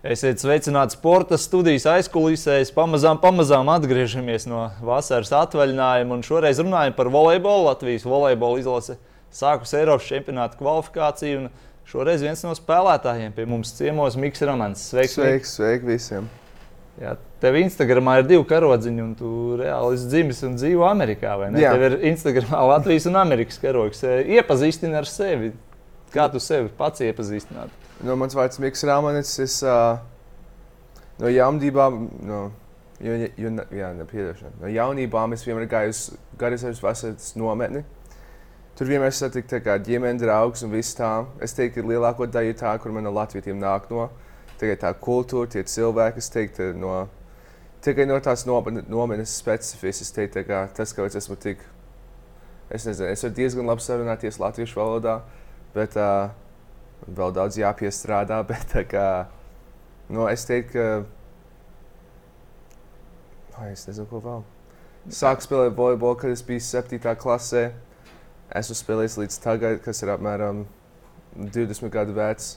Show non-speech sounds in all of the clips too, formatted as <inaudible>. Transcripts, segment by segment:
Esiet sveicināti sporta studijas aizkulisēs. Pamazām, pamazām atgriežamies no vasaras atvaļinājuma. Un šoreiz runājam par volejbolu. Latvijas volejbola izlase sākus Eiropas čempionāta kvalifikāciju. Šoreiz viens no spēlētājiem pie mums ciemos Mikls Ramans. Sveiks, sveiks, sveiks visiem! Jā, tev Instagramā ir divi karodziņi, un tu reāli esi dzimis un dzīvo Amerikā. Tev ir Instagramā Latvijas un Amerikas karogs. Iepazīstini ar sevi. Kā tu sevi pats iepazīstinātu? No, mans vārds ir Mikls Rāmanis. Es uh, no jaunībām, no, jo, jo, jā, no jaunībām es vienmēr gāju uz Garisāras vasaras nometni. Tur vienmēr satiku ģimenes draugus un viss tā. Es teiktu, ka lielāko daļu tā, kur man no Latvijas nāk no. Tikai tā kultūra, tie cilvēki, kas teiktu, no, tikai no tās nometnes specifiskas. Es teiktu, ka tas, ka es esmu tik, es nezinu, es varu diezgan labi sarunāties latviešu valodā, bet uh, vēl daudz jāpiestrādā, <laughs> bet kā, nu, es teiktu, ka Ai, es nezinu, ko vēl. Sāku spēlēt volejbolu, kad es biju 7. klasē. Esmu spēlējis līdz tagad, kas ir apmēram 20 gadu vecs.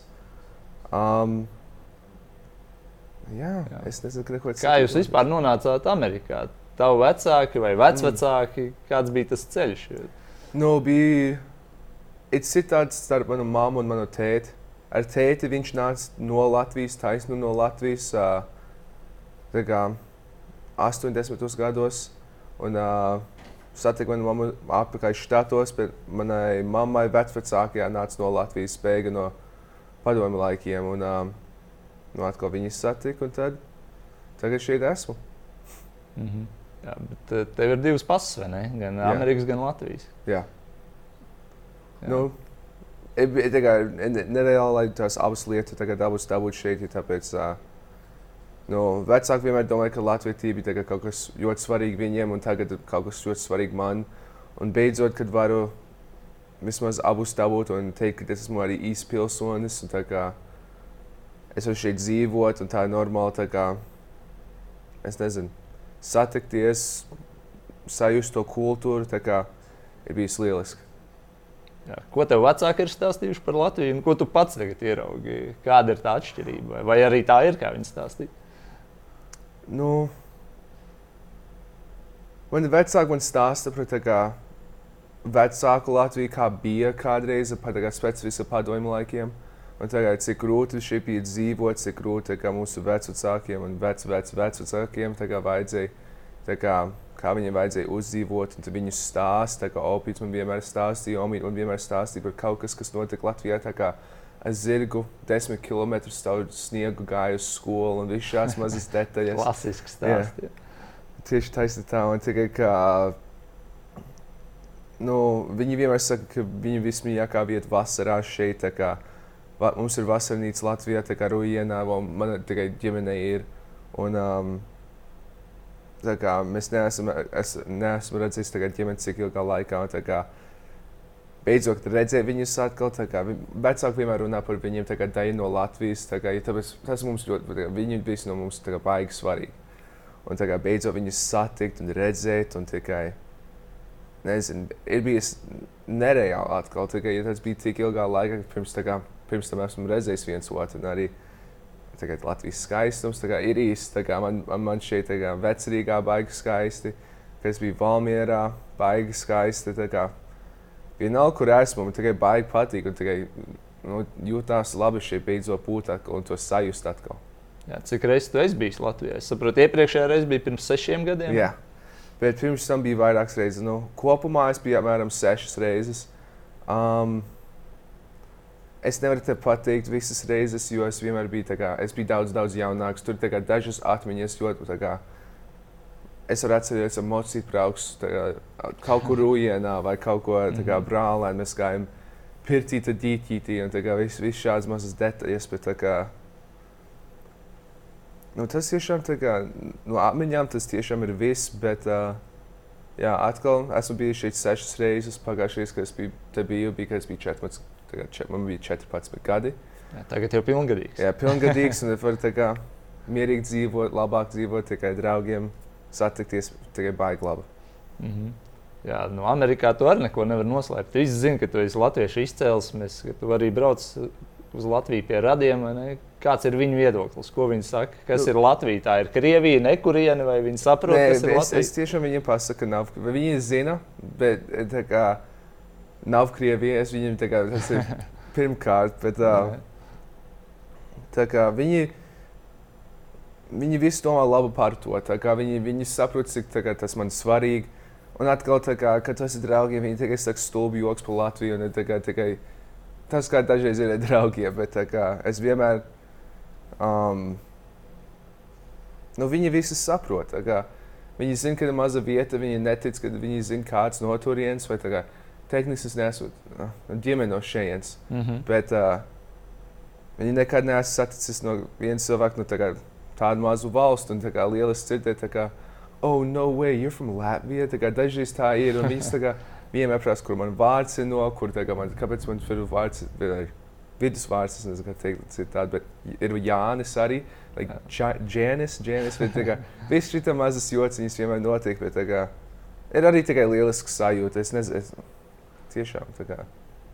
Um, jā, jā, es nezinu, ko ir. Kā jūs vispār nonācāt Amerikā? Tavu vecāki vai vecvecāki? Mm. Kāds bija tas ceļš? Nu, bija ir citāds starp manu mammu un manu tēti. Ar tēti viņš nāca no Latvijas, taisnu no Latvijas, uh, kā, 80 gados. Un, uh, satiku manu mammu apakaļ štatos, bet manai mammai vecvecākajā nāca no Latvijas spēga no padomu laikiem. Un, uh, nu, atkal viņas satika, un tad tagad šeit esmu. Mm -hmm. Jā, bet tev ir divas ne? Gan Jā. Amerikas, gan Latvijas. Jā. Nu, Nereāli, lai tās abas lietas tagad abas dabūtu šeit, tāpēc uh, nu, vecāki vienmēr domāja, ka latvietība ir kaut kas ļoti svarīgs viņiem, un tagad kaut kas ļoti svarīgs man. Un beidzot, kad varu vismaz abus dabūt un teikt, ka es esmu arī īsts pilsonis, un kā, es varu šeit dzīvot, un tā ir normāli, tā kā, es nezinu, satikties, sajust to kultūru, tā kā ir bijis lieliski. Jā. Ko tev vecāki ir stāstījuši par Latviju, un ko tu pats tagad ieraugi? Kāda ir tā atšķirība? Vai arī tā ir, kā viņi stāstīja? Nu, man vecāki man stāsta par tā kā vecāku Latviju, kā bija kādreiz pēc visa padomju laikiem. Un tagad, cik grūti šeit bija dzīvot, cik grūti mūsu vecākiem un vec, vec, vecākiem vajadzēja kā, kā viņiem vajadzēja uzdzīvot, viņu stāsta, kā Opīts man vienmēr stāstīja, Omīts man vienmēr stāstīja par kaut kas, kas notika Latvijā. Es zirgu desmit km sniegu, gāju uz skolu un visas šādas mazas <laughs> detaļas. Klasisks stāsts. Jā. Tieši taisnība tā, un tikai kā. Nu, viņi vienmēr saka, ka viņi vismīļākā vieta vasarā šeit. Kā, va, mums ir vasarnīca Latvijā, tā kā Rujienā, un man tikai ģimene ir. Un, um, kā, mēs neesam, es neesmu redzējis ģimeni cik ilgā laikā. Kā, beidzot redzēju viņus atkal. Kā, vecāki vienmēr runā par viņiem, kā daļa no Latvijas. Kā, ja tāpēc, tas mums ļoti, viņi visi no mums kā, baigi svarīgi. Un kā, beidzot viņus satikt un redzēt. Un, kā, nezinu, ir bijis nereāli atkal. Kā, ja tas bija tik ilgā laikā, pirms, kā, pirms tam esmu redzējis viens otru. Tagad Latvijas skaistums ir īsts. Man, man šeit ir vecrīgā baigi skaisti, kas bija Valmjerā, baigi skaisti. Vienalga, kur esmu, man tikai baigi patīk un tikai nu, jūtās labi šeit beidzot būt un to sajust atkal. Jā, cik reizes tu esi bijis Latvijā? Es saprotu, iepriekšējā reizē bija pirms sešiem gadiem. Jā, bet pirms tam bija vairākas reizes. Nu, kopumā es biju apmēram sešas reizes. Um, Es nevaru te pateikt visas reizes, jo es vienmēr biju, kā, es biju daudz, daudz jaunāks. Tur ir dažas atmiņas, jo kā, es varu atcerēties, ka mocīt brauks kā, kaut kur rujienā vai kaut ko tādu mhm. brālē. Mēs gājām pirtīt, dīķītī un viss vis šādas mazas detaļas. Bet, kā, nu, tas tiešām kā, no atmiņām tas tiešām ir viss. Bet, uh, jā, atkal esmu bijis šeit sešas reizes. Pagājušajā gadā, kad es biju, biju, bija, kad es biju 14 Tagad man bija 14 gadi. Jā, tagad jau ir pilngadīgs. Jā, pilngadīgs. un <laughs> var kā, mierīgi dzīvot, labāk dzīvot, tikai draugiem satikties, tikai baigi labi. Mm -hmm. Jā, no nu, Amerikā tu arī neko nevar noslēpt. Visi zina, ka tu esi latviešu izcēlesmes, ka tu arī brauc uz Latviju pie radiem. Kāds ir viņu viedoklis? Ko viņi saka? Kas nu, ir Latvija? Tā ir Krievija, nekuriene, vai viņi saprot, Nē, kas ir es, Latvija? es tiešām viņiem pasaku, nav. Viņi zina, bet tā kā nav Krievija. Es viņiem tā kā tas ir <laughs> pirmkārt, bet uh, tā kā viņi. Viņi visi domā labi par to. Viņi, viņi saprot, cik kā, tas man svarīgi. Un atkal, kā, kad tas ir draugiem, viņi tikai saka stulbi joks par Latviju. Un, tā kā, tikai, tas kā dažreiz ir draugiem, bet kā, es vienmēr. Um, nu, viņi visi saprot. Kā, viņi zina, ka ir maza vieta, viņi netic, ka viņi zina, kāds no turienes. Vai kā tehniski es neesmu uh, ģimene no šejienes. Mm -hmm. Bet uh, viņi nekad neesmu saticis no viena cilvēka no tā kā, tādu mazu valstu. Un tā kā tā kā, oh, no way, you're from Latvia. Tā kā dažreiz tā ir. Un viņas tā kā <laughs> vienmēr prasa, kur man vārds ir no, kur tā kā man, kāpēc man ir vārds. Ir, Vidusvārds, es nezinu, kā teikt, citādi, bet ir Jānis arī. Like, Džēnis, Džēnis, bet tā kā viss šī mazas jociņas vienmēr notiek, bet tā kā ir arī tikai lieliska sajūta. Es nezinu, es, tiešām.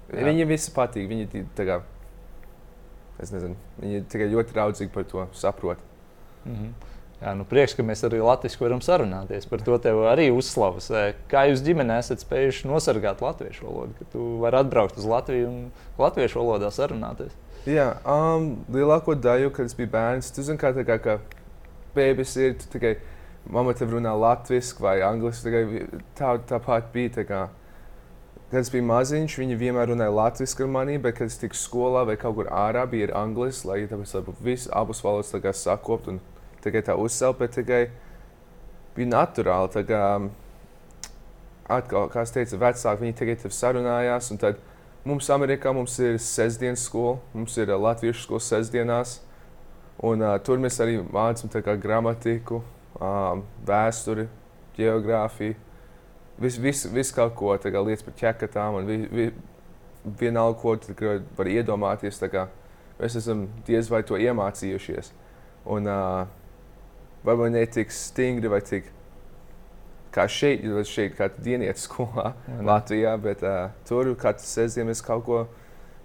Viņiem visi patīk. Viņi kā, es nezinu, viņi tikai ļoti raudzīgi par to saprot. Mm -hmm. Jā, nu prieks, ka mēs arī latviešu varam sarunāties. Par to tev arī uzslavas. Kā jūs ģimenē esat spējuši nosargāt latviešu valodu, ka tu vari atbraukt uz Latviju un latviešu valodā sarunāties? Jā, um, lielāko daļu, kad es biju bērns, tu zini, kā tā kā, kā bērns ir, tu tikai mamma tev runā latviešu vai angliski. tikai Tā, tāpat bija. Tā kā, kad es biju maziņš, viņi vienmēr runāja latviešu ar mani, bet, kad es tiku skolā vai kaut kur ārā, bija anglis, lai tāpēc, lai visas abas valodas tā kā sakopt un tikai tā uzcelt, bet tikai bija naturāli. tā Kā, atkal, kā es teicu, vecāki viņi tikai tev sarunājās. un tad Mums Amerikā mums ir sestdienas skola, mums ir uh, latviešu skola sestdienās. Un, uh, tur mēs arī mācām gramatiku, um, vēsturi, geogrāfiju. Visu vis, vis kaut ko tā kā lietas par ķekatām un vi, vi, vienalga, ko tu tikai vari iedomāties. tā kā Mēs esam diez vai to iemācījušies. Un uh, varbūt ne tik stingri vai tik kā šeit, jo šeit kā dienietis <laughs> skolā Latvijā, bet uh, tur katru sestdienu mēs kaut ko,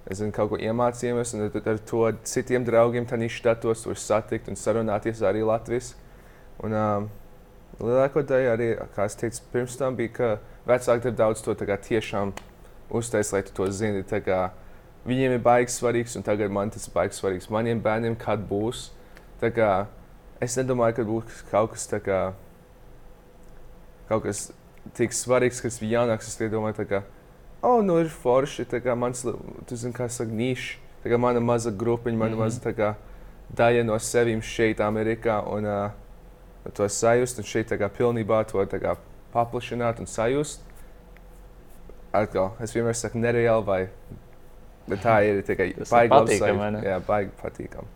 zinu, kaut ko iemācījāmies, un tad ar to citiem draugiem tādā štatos tur satikt un sarunāties arī Latvijas. Un um, lielāko daļu arī, kā es teicu, pirms tam bija, ka vecāki tev daudz to tiešām uztais, lai tu to zini. kā Viņiem ir baigs svarīgs, un tagad man tas ir baigs svarīgs. Maniem bērniem, kad būs, kā es nedomāju, ka būs kaut kas tā kā kaut kas tik svarīgs, kas bija jaunāks. Es domāju, kā, oh, nu ir forši. Tā kā mans, tu zini, kā saka, nišs. Tā kā mana maza grupiņa, mana mm. -hmm. maza kā, daļa no sevīm šeit, Amerikā. Un uh, to sajust, un šeit tā kā pilnībā to kā paplašināt un sajust. Atkal, es vienmēr saku, nereāli vai. Bet tā ir tikai ne? Jā, baigi patīkami.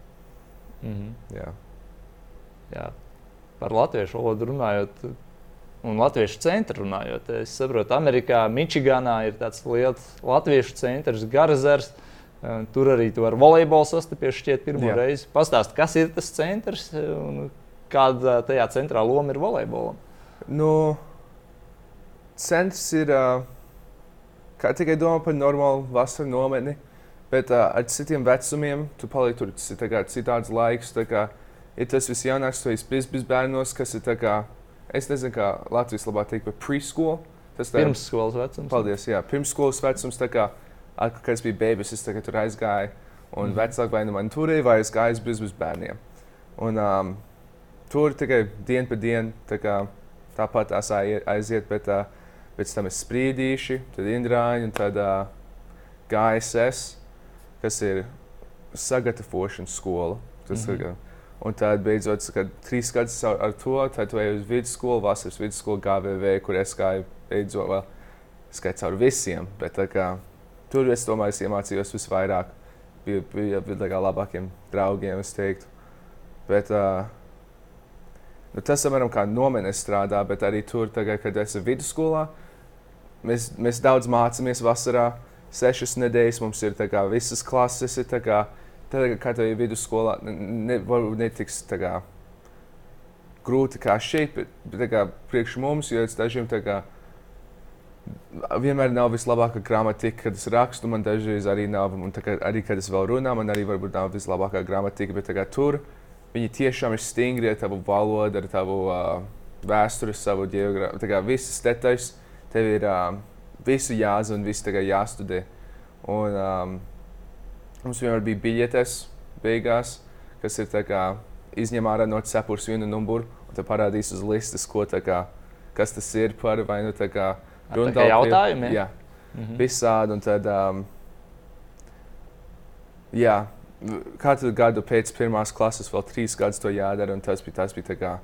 Mm -hmm. Jā. Jā. Par latviešu valodu runājot, un latviešu centru runājot, es saprotu, Amerikā, Mičiganā ir tāds liels latviešu centrs, Garazers. Eh, Tur arī tu ar volejbolu sastapies šķiet pirmo Jā. reizi. Pastāst, kas ir tas centrs un kāda tajā centrā loma ir volejbolam? Nu, centrs ir uh, tikai domā par normālu vasaru nometni, bet uh, ar citiem vecumiem tu paliek tur ci- tā kā citāds laiks. kā Ir tas visjaunākais, tas ir biznes bērnos, kas ir kā, es nezinu, kā Latvijas labāk teikt, bet preschool. Tas tā- Pirmsskolas vecums. Paldies, jā, pirmsskolas vecums. Kā, atkal, kad es biju bērns, es tur aizgāju. Un mm. vecāki vai nu man turēja, vai es gāju biznes bērniem. Un, um, tur tikai dienu pa dienu tā kā, tāpat tās ai- aiziet, bet uh, pēc tam ir sprīdīši, tad indrāņi un tad uh, GSS, kas ir sagatavošanas skola. Tas, mm -hmm. Un tad beidzot, kad trīs gadus ar ar to, tad ej uz vidusskolu, vasaras vidusskolu, GVV, kur es gāju beidzot vēl skaits caur visiem. Bet, kā, tur es domāju, es iemācījos visvairāk. Bija tā kā labākiem draugiem, es teiktu. Bet, uh, nu, tas, piemēram, kā nometnes strādā, bet arī tur, tagad, kad esmu vidusskolā, mēs, mēs daudz mācāmies vasarā. Sešas nedēļas mums ir tā kā, visas klases, ir tā kā, tad, kad tev ir vidusskolā, ne, varbūt netiks tā kā, grūti kā šeit, bet, bet tā kā, priekš mums, jo es dažiem tā kā, vienmēr nav vislabākā gramatika, kad es rakstu. Man dažreiz arī nav, un kā, arī kad es vēl runāju, man arī varbūt nav vislabākā gramatika. Bet kā, tur viņi tiešām ir stingri ar tavu valodu, ar tavu uh, vēsturi, savu geogrāfiju. Visas detaļas tev ir uh, visu jāzina un viss jāstudē. Un, um, mums vienmēr bija biļetes beigās, kas ir kā, izņem ārā no cepures vienu numuru, un te parādīs uz listas, ko, kā, kas tas ir par vai nu tā kā Runā jautājumi. Jā, mhm. visādi. Un tad, um, jā, katru gadu pēc pirmās klases vēl trīs gadus to jādara. Tas bija, tas bija tā kā,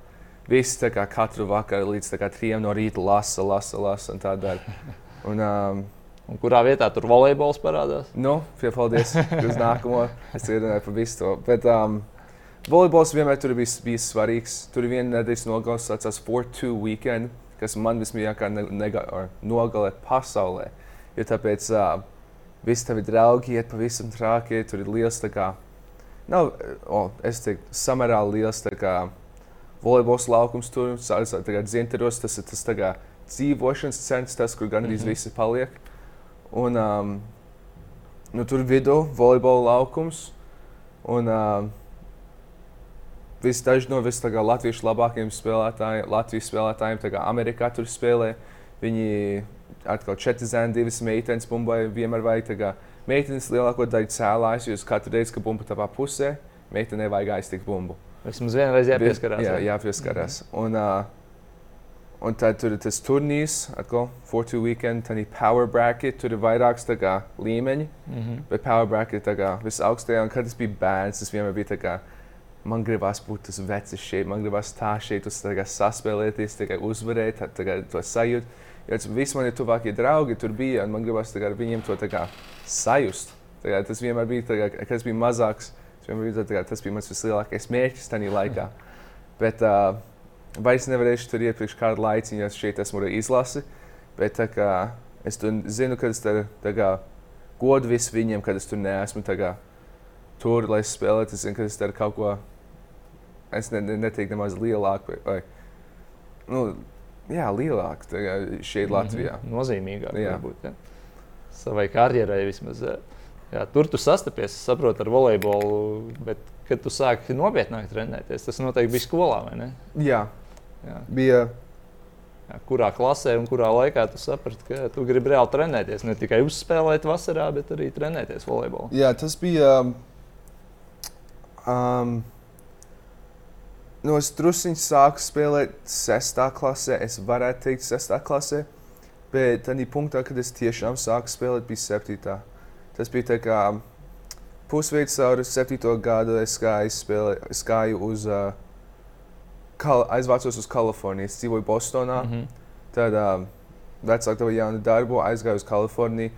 viss tā kā katru vakaru līdz kā, trijiem no rīta lasa, lasa, lasa un tā dara. Un, um, un kurā vietā tur volejbols parādās? Nu, piepaldies uz nākamo. Es runāju par visu to. Bet, um, volejbols vienmēr tur bija, bija svarīgs. Tur viena nedēļas nogals, saucās 4-2 weekend kas man vismīļākā nogale pasaulē. Jo tāpēc uh, visi tavi draugi iet pavisam trāki, tur ir liels tā kā, nav, oh, es teiktu, samērā liels tā kā volejbols laukums tur, tā kā dzinteros, tas ir tas tā kā dzīvošanas centrs, tas, kur gandrīz mm -hmm. visi paliek. Un um, nu, tur vidū volejbola laukums. Un, uh, Visi no vis, kā, latviešu labākajiem spēlētājiem, Latvijas spēlētājiem, kā Amerikā tur spēlē. Viņi atkal četri zēni, divas meitenes bumbai vienmēr vajag. Kā, meitenes lielāko daļu cēlājas, jo katru reizi, kad bumba tavā pusē, meitenei vajag aiztikt bumbu. Vismaz vienreiz jāpieskarās. Jā, jāpieskarās. Mm -hmm. un, uh, un tad tur ir tas turnīrs, atkal, Fortu weekend, tad ir power bracket, tur ir vairāks kā, līmeņi, mm -hmm. bet power bracket ir visaugstākajā, un kad tas bija bērns, tas vienmēr bija tā kā man gribās būt tas vecs šeit, man gribās tā šeit, uz saspēlēties, tikai uzvarēt, tā, to sajūtu. Jo visi mani tuvākie draugi tur bija, un man gribās kā, viņiem to kā, sajust. Kā, tas vienmēr bija, kā, kad es biju mazāks, bija, kā, tas bija mans vislielākais mērķis tajā laikā. Bet uh, vairs nevarēšu tur iet priekš kādu laiciņu, jo šeit esmu izlasi. Bet kā, es zinu, ka es tur godu visu viņiem, kad es tur neesmu. Kā, tur, lai spēlētu, es zinu, ka es daru kaut ko es ne, ne, neteiktu nemaz lielāku. Vai, nu, jā, lielāku šeit, mhm. Latvijā. Mm -hmm. Nozīmīgāk, jā. varbūt. Ja? Savai karjerai vismaz. Jā, tur tu sastapies, saproti, ar volejbolu, bet, kad tu sāki nopietnāk trenēties, tas noteikti bija skolā, vai ne? Jā, jā. bija. Jā, kurā klasē un kurā laikā tu saprati, ka tu gribi reāli trenēties? Ne tikai uzspēlēt vasarā, bet arī trenēties volejbolā. Jā, tas bija. Um, nu, es druskuļi sāku spēlēt sestā klasē. Es varētu teikt, sestā klasē. Bet tādā punktā, kad es tiešām sāku spēlēt, bija septītā. Tas bija tā kā pusveids caur septīto gadu. Es gāju, spēlē, es gāju uz, uh, kal, aizvācos uz Kaliforniju. Es dzīvoju Bostonā. Mm -hmm. Tad um, vecāki tev jaunu darbu, aizgāju uz Kaliforniju.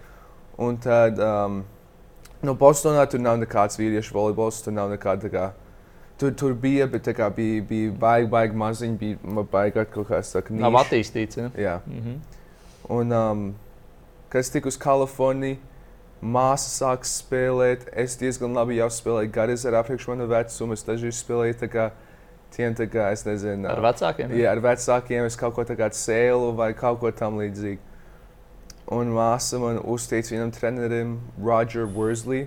Un tad um, no Bostonā tur nav nekāds vīriešu volejbols, tur nav nekāda. Kā, Tur, tur bija, bet kā, bija, bija baigi, baigi maziņi. Bija baigi kaut kāds tāds - nav attīstīts. Ja? Jā. Mm -hmm. Un, um, kad es tiku uz Kaliforniju, māsa sāka spēlēt. Es diezgan labi jau spēlēju garizēru apriekš manu vecumu. Es dažreiz spēlēju tā kā tiem, tā kā, es nezinu, ar vecākiem. Jā, ar vecākiem es kaut ko tādu sēlu vai kaut ko tam līdzīgu. Un māsa man uzteica vienam trenerim, Roger Worsley.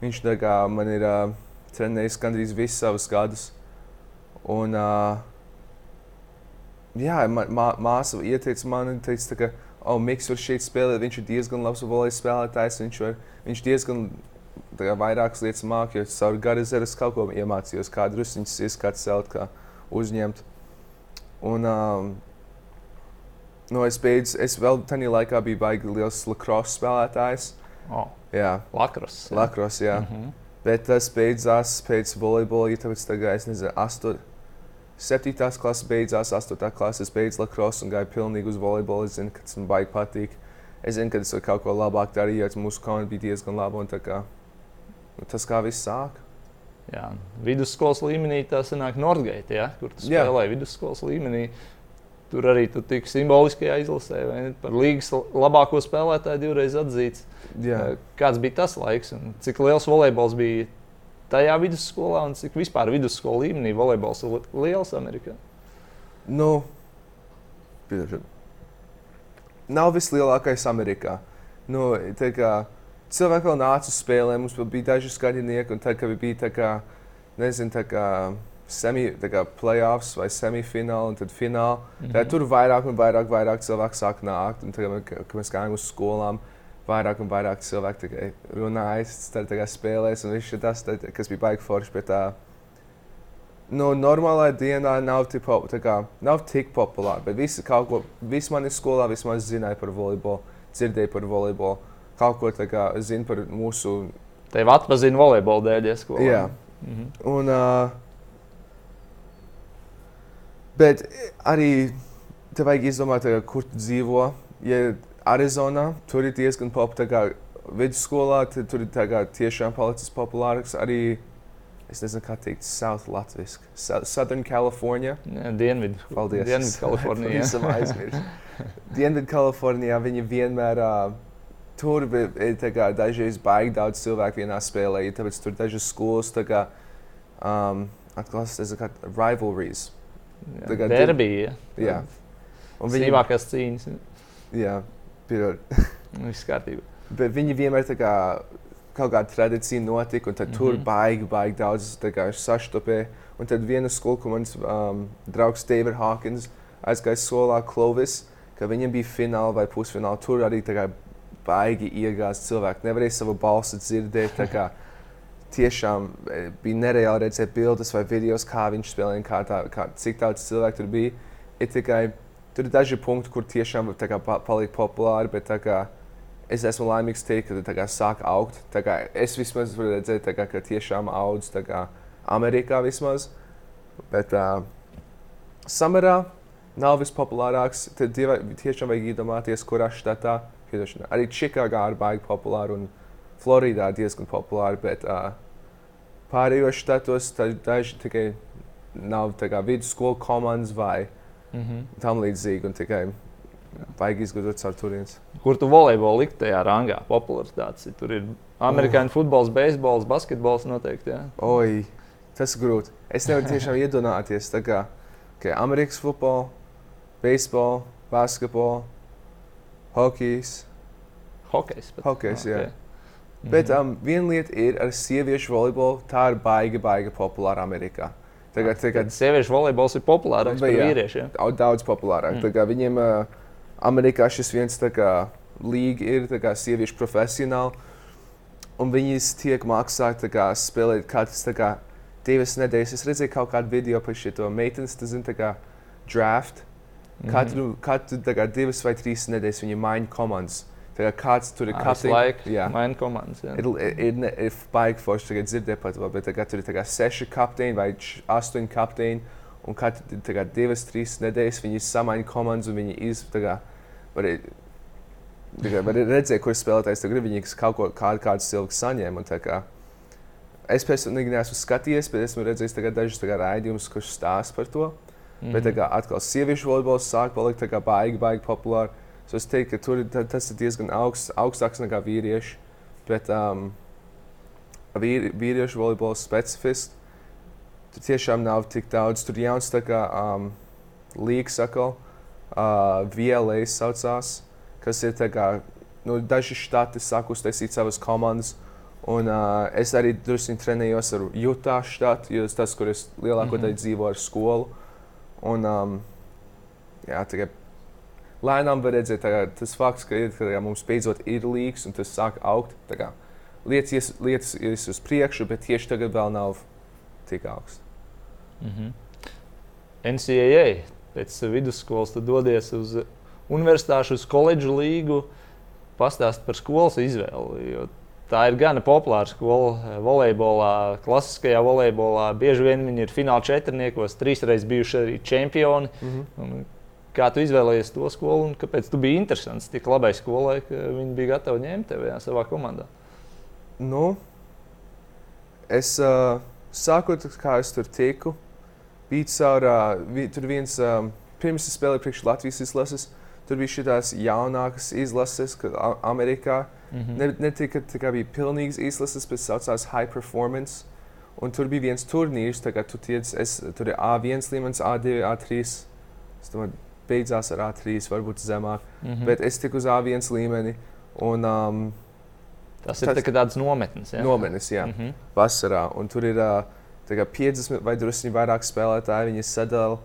Viņš tā kā man ir. Uh, trenējis gandrīz visus savus gadus. Un, uh, jā, mā, mā, māsa ieteica man, teica, ka, oh, Miks var šeit spēlēt, viņš ir diezgan labs volejs spēlētājs, viņš, var, viņš diezgan kā, vairākas lietas māk, jo caur garizēras kaut ko iemācījos, kā drusciņas izskats celt, kā uzņemt. Un, um, no es beidzu, es vēl tajā laikā biju baigi liels lacrosse spēlētājs. Oh. Jā, Lakros. Jā. Lakros, jā. Mm -hmm. Bet tas beidzās pēc volejbola, tāpēc tagad es nezinu, 8. 7. klases beidzās, 8. klases beidz lacrosse un gāja pilnīgi uz volejbolu. Es zinu, ka tas man baigi patīk. Es zinu, ka es varu kaut ko labāk darīt, jo mūsu komanda bija diezgan laba. Kā, nu, tas kā viss sāk. Jā, vidusskolas līmenī tas nāk Nordgate, ja, kur tu spēlēji vidusskolas līmenī. Tur arī tu tiki simboliskajā izlasē, vai ne? Par līgas labāko spēlētāju divreiz atzīts. Jā. Kāds bija tas laiks un cik liels volejbols bija tajā vidusskolā un cik vispār vidusskolas līmenī volejbols ir liels Amerikā? Nu, piedošana. nav vislielākais Amerikā. Nu, tā kā, cilvēki vēl nāca uz spēlēm, mums bija daži skaļinieki, un tad, kad bija tā kā, nezinu, tā kā semi, tā kā playoffs vai semifināli, un tad fināli, mm -hmm. tad tur vairāk un vairāk, vairāk cilvēku sāk nākt, un tagad, kad mēs gājām uz skolām, vairāk un vairāk cilvēku tikai runāja, tad tagad spēlēs, un viss tas, tad, kas bija baigi forši, bet tā, nu, normālā dienā nav tik, pop, kā, nav tik populāra, bet visi kaut ko, visi mani skolā vismaz zināja par volejbolu, dzirdēja par volejbolu, kaut ko tā kā zina par mūsu Tev atpazina volejbola dēļ, ja skolā. Jā. Mhm. Un, uh, bet arī tev vajag izdomāt, uh, kur tu dzīvo. Ja Arizonā tur ir diezgan populārs, vidusskolā tur ir tiešām palicis populārs. Arī es nezinu, kā teikt, South Latvijas, Southern California. Dienvidu. Paldies. Dienvidu Kalifornijā. Esam aizmirsuši. Dienvidu Kalifornijā viņi vienmēr. Uh, Tur ir tā kā dažreiz baigi daudz cilvēku vienā spēlē, ja tāpēc tur dažas skolas tā kā um, atkal tas ir kā rivalries. Derbija. Jā. Un viņi, Sīvākās cīņas. jā, pirot. Viss kārtībā. Bet viņi vienmēr tā kā kaut kāda tradīcija notika, un mm -hmm. tur baigi, baigi daudz saštopē. Un tad viena skola, kur mans um, draugs David Hawkins aizgāja skolā Clovis, ka viņam bija fināla vai pusfināla. Tur arī baigi iegāzt cilvēku. Nevarēja savu balsi dzirdēt. <laughs> Tiešām e, bija nereāli redzēt bildes vai video, kā viņš spēlēja, kā tā, kā, cik daudz cilvēku tur bija. Ir tikai tur ir daži punkti, kur tiešām kā, pa, palika populāri, bet kā, es esmu laimīgs teikt, ka tā sāk augt. Kā, es vismaz varu redzēt, kā, ka tiešām audz kā Amerikā vismaz. Bet uh, samarā nav vispopulārāks. Tad dieva, tiešām vajag iedomāties, kurā štatā. Arī Čikāgā ir baigi populāri un Floridā diezgan populāri. Bet uh, pārējos štatos daži tikai nav vidusskolu komandas vai Mhm. tam līdzīgi. Tikai vajag izgudrot caur turienes. Kur tu volejbolu likt tajā rangā? Popularitātes. Tur ir amerikāņu futbols, beisbols, basketbols noteikti. Jā. Oi, tas ir grūti. Es nevaru tiešām iedomāties, kā okay, Amerikas futbols, beisbols, basketbols, hokejs. Hokejs. pat. Hokejs, jā. Bet um, viena lieta ir ar sieviešu volejbolu. Tā ir baigi, baigi populāra Amerikā. Tagad, tagad Kad sieviešu volejbols ir populārāks Bet par vīriešiem. Au- daudz populārāk. Mm. Mm. Viņiem uh, Amerikā šis viens kā līga ir kā sieviešu profesionāli. Un viņas tiek tā kā spēlēt katrs kā divas nedēļas. Es redzēju kaut kādu video par šo meitenes, tas zina kā draft. Mhm. Katru, katru tā kā divas vai trīs nedēļas viņi maina komandas. Kāds tur ir laiku Jā. maina komandas. jā. Ir, ir, ir, baigi forši tagad dzirdēt par to, bet tagad tur ir seši kapteini vai astoņi kapteini. Un katru divas, trīs nedēļas viņi samaina komandas un viņi iz, tā kā, var, redzēt, kur spēlētājs tur grib. Viņi kaut ko, kādu, kādu cilvēku tā kā Es personīgi neesmu skatījies, bet esmu redzējis dažus raidījumus, kurš stāsta par to. Mm. Bet tā Mhm. kā atkal sieviešu volejbols sāk palikt baigi, baigi populāri. So es teiktu, ka tur ta- tas ir diezgan augsts, augstāks nekā vīrieši. Bet um, vīri, vīriešu volejbols specifiski. Tur tiešām nav tik daudz. Tur jauns tā kā um, līgas atkal. Uh, VLA saucās, kas ir tā kā, nu, daži štati sāk uztaisīt savas komandas. Un uh, es arī drusku trenējos ar Utah štatu, jo tas, kur es lielāko daļu Mhm. dzīvoju ar skolu. Un, um, jā, tikai lēnām var redzēt, kā, tas fakts, ka, kā, mums beidzot ir līgas un tas sāk augt. kā, Lietas, ies- lietas ir uz priekšu, bet tieši tagad vēl nav tik augsts. Mhm. NCAA pēc vidusskolas tu dodies uz universitāšu, uz koledžu līgu, pastāst par skolas izvēli. Tā ir gana populāra skola volejbolā, klasiskajā volejbolā. Bieži vien viņi ir fināla četrniekos, trīsreiz bijuši arī čempioni. Mm -hmm. Kā tu izvēlējies to skolu un kāpēc tu biji interesants tik labai skolai, ka viņi bija gatavi ņemt tevi jā, savā komandā? Nu, es uh, sākot, kā es tur tiku, bija caur, uh, tur viens, um, pirms es spēlēju priekš Latvijas izlases, tur bija šīs jaunākas izlases, A- Amerikā Mhm. ne, ne tikai tikai bija pilnīgas izlases, bet saucās High Performance. Un tur bija viens turnīrs, tā kā tu tiec, es, tur ir A1 līmenis, A2, A3. Es domāju, beidzās ar A3, varbūt zemāk. Mm Mm. -hmm. Bet es tiku uz A1 līmeni. Un, um, tas ir tas- tā, tāds nometnes. Ja? nomenis, jā, Mm -hmm. vasarā. Un tur ir uh, tā kā 50 vai drusku vairāk spēlētāji. Viņi sadala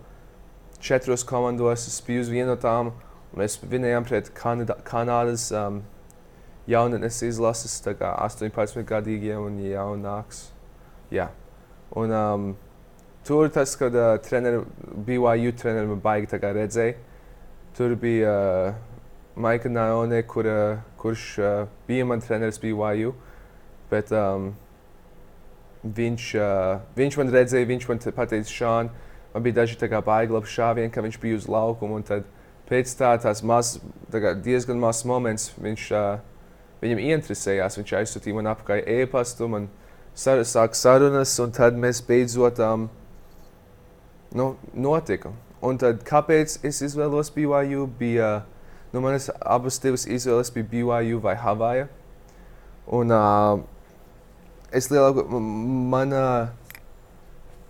četros komandos. Es biju uz vienu no tām. Mēs vinējām pret Kanada, Kanādas um, jaunatnes izlases, tā kā 18 gadīgiem un jaunāks. Jā. Un, um, tur tas, kad uh, treneri, BYU treneri man baigi redzēja, tur bija uh, Maika Naone, kur, uh, kurš uh, bija man treneris BYU. Bet um, viņš, uh, viņš man redzēja, viņš man te pateica, Šān, man bija daži baigi labi šāvieni, ka viņš bija uz laukuma. tad Pēc tā, tās maz, tā kā diezgan mazs moments, viņš, uh, viņam interesējās. Viņš aizsūtīja man apkārt e-pastu, man sar, sāk sarunas, un tad mēs beidzot um, nu, notika. Un tad, kāpēc es izvēlos BYU? Bija, nu, manas abas divas izvēles bija BYU vai Havaja. Un uh, es lielāko, m- man uh,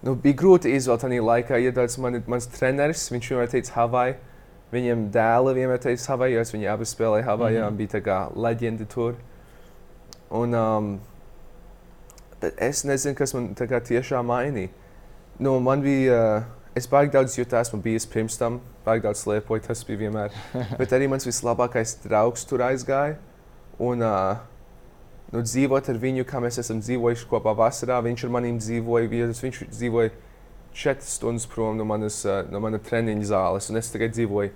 nu, bija grūti izvēlēt tajā laikā, ja tāds man, mans treneris, viņš vienmēr teica Havaja. Viņam dēli vienmēr teica Havajā, jo viņi abi spēlēja Havajā, mm -hmm. bija tā kā leģenda tur. Un, um, bet es nezinu, kas man tā kā tiešām mainīja. Nu, man bija, uh, es baigi daudz jūtu, esmu bijis pirms tam, baigi daudz slēpoju, tas bija vienmēr. <laughs> bet arī mans vislabākais draugs tur aizgāja. Un, uh, nu, dzīvot ar viņu, kā mēs esam dzīvojuši kopā vasarā, viņš ar maniem dzīvoja, vietas, viņš dzīvoja četras stundas prom no manas, uh, no mana treniņa zāles, un es tikai dzīvoju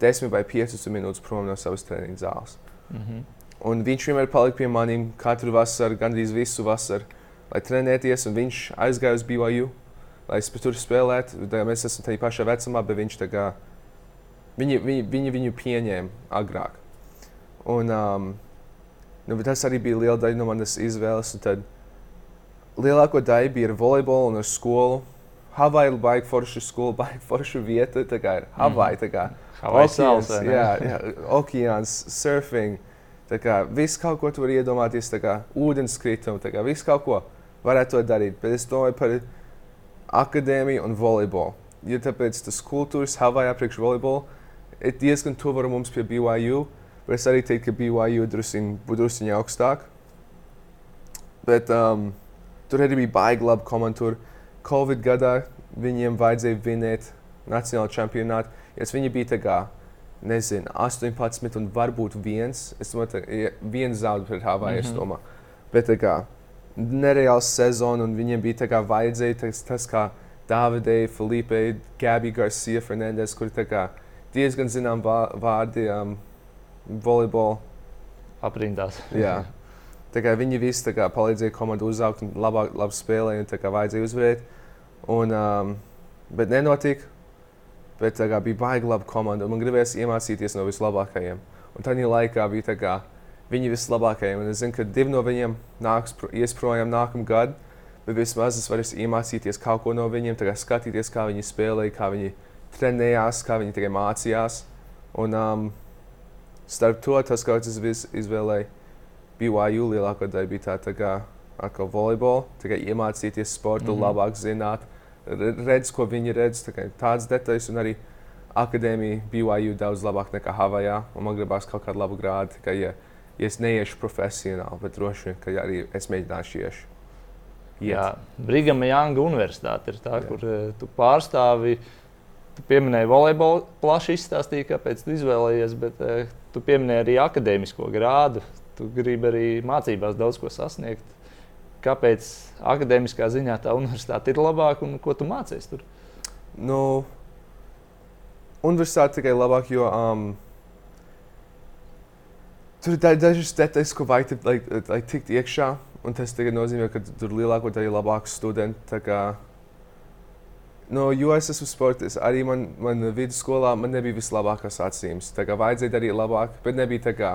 desmit vai piecas minūtes prom no savas treniņa zāles. Mm -hmm. Un viņš vienmēr palika pie maniem katru vasaru, gandrīz visu vasaru, lai trenēties. un Viņš aizgāja uz BYU, lai es tur spēlētu. Mēs esam tajā pašā vecumā, bet viņš tā kā, viņi, viņi, viņi viņu pieņēma agrāk. Un, um, nu, tas arī bija liela daļa no manas izvēles. Tad lielāko daļu bija ar volejbolu un ar skolu. Havaja ir baigta forša skola, <laughs> baigta forša vieta. Tā kā ir Havaja. tā kā Havaju Okeāns, jā, jā, okeāns, surfing. Tā kā viss kaut ko tu vari iedomāties, tā kā ūdenskritumi, tā kā viss kaut ko varētu to darīt. Bet es domāju par akadēmiju un volejbolu. Jo tāpēc tas kultūras Havajā priekš volejbolu ir diezgan tuvu mums pie BYU. Bet es arī teiktu, ka BYU būtu druskuļi augstāk. Bet um, tur arī bija baigi labi komanda. Tur Covid gadā viņiem vajadzēja vinēt nacionālo čempionātu. Ja viņi bija tā kā, nezinu, 18 un varbūt viens, es domāju, ka ja viens zaudējums pret Havaju. Mm. -hmm. Bet tā kā nereāls sezona, un viņiem bija tā kā vajadzēja tas, tas kā Davidai, Felipe, Gabi Garcia, Fernandez, kuri tā kā diezgan zinām vā- vārdi um, volejbolā. Aprindās. <laughs> Jā. Tā kā viņi visi kā, palīdzēja komandai uzaugt un labāk, spēlēja, un tā kā vajadzēja uzvarēt. Un, um, bet nenotika. Bet kā, bija baigi laba komanda. un Man gribējās iemācīties no vislabākajiem. Un tajā laikā bija tā kā, viņi vislabākajiem. Un es zinu, ka divi no viņiem nāks pro, ies projām nākamā gada. Bet vismaz es varu iemācīties kaut ko no viņiem, kā skatīties, kā viņi spēlēja, kā viņi trenējās, kā viņi tikai mācījās. Un um, starp to tas, ko es izvēlēju, BYU lielākā daļa bija tā, tā kā atkal volejbola, tikai iemācīties sportu, mm. -hmm. labāk zināt, re- redz, ko viņi redz, tā kā tādas detaļas, un arī akadēmija BYU daudz labāk nekā Havajā, un man gribās kaut kādu labu grādu, tikai, ja, ja es neiešu profesionāli, bet droši vien, ka arī es mēģināšu iešu. Iet. Jā, Brigama Jānga Universitāte ir tā, Jā. kur eh, tu pārstāvi. Tu pieminēji volejbolu, plaši izstāstīji, kāpēc tu izvēlējies, bet uh, tu pieminēji arī akadēmisko grādu. Tu gribi arī mācībās daudz ko sasniegt. Kāpēc akadēmiskā ziņā tā universitāte ir labāka un ko tu mācies tur? Nu, universitāte tikai labāk, jo um, tur ir da- dažas detaļas, ko vajag, lai, lai tiktu iekšā. Un tas nozīmē, ka tur lielāko daļu ir labāki studenti. No, jo es esmu sportists, arī man, man vidusskolā man nebija vislabākās acīm. Tā kā vajadzēja darīt labāk, bet nebija tā kā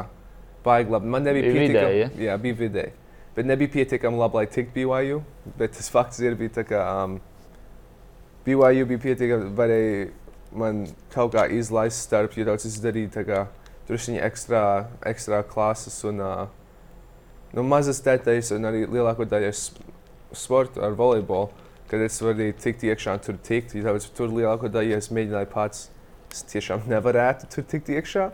baigi labi. Man nebija Bija pietiekami. vidēji, Jā, bija vidēji. Bet nebija pietiekami labi, lai tiktu BYU. Bet tas fakts ir, bija tā kā um, BYU bija pietiekami, varēja man kaut kā izlaist starp, jo daudz izdarīja tā kā tur viņa ekstra, ekstra klases un uh, nu, mazas detaļas un arī lielāko daļu s- sporta ar volejbolu. Kad es varu tikt iekšā un tur tikt, daudz tur lielāko daļu es mēģināju pats es tiešām nevarētu tur tikt iekšā.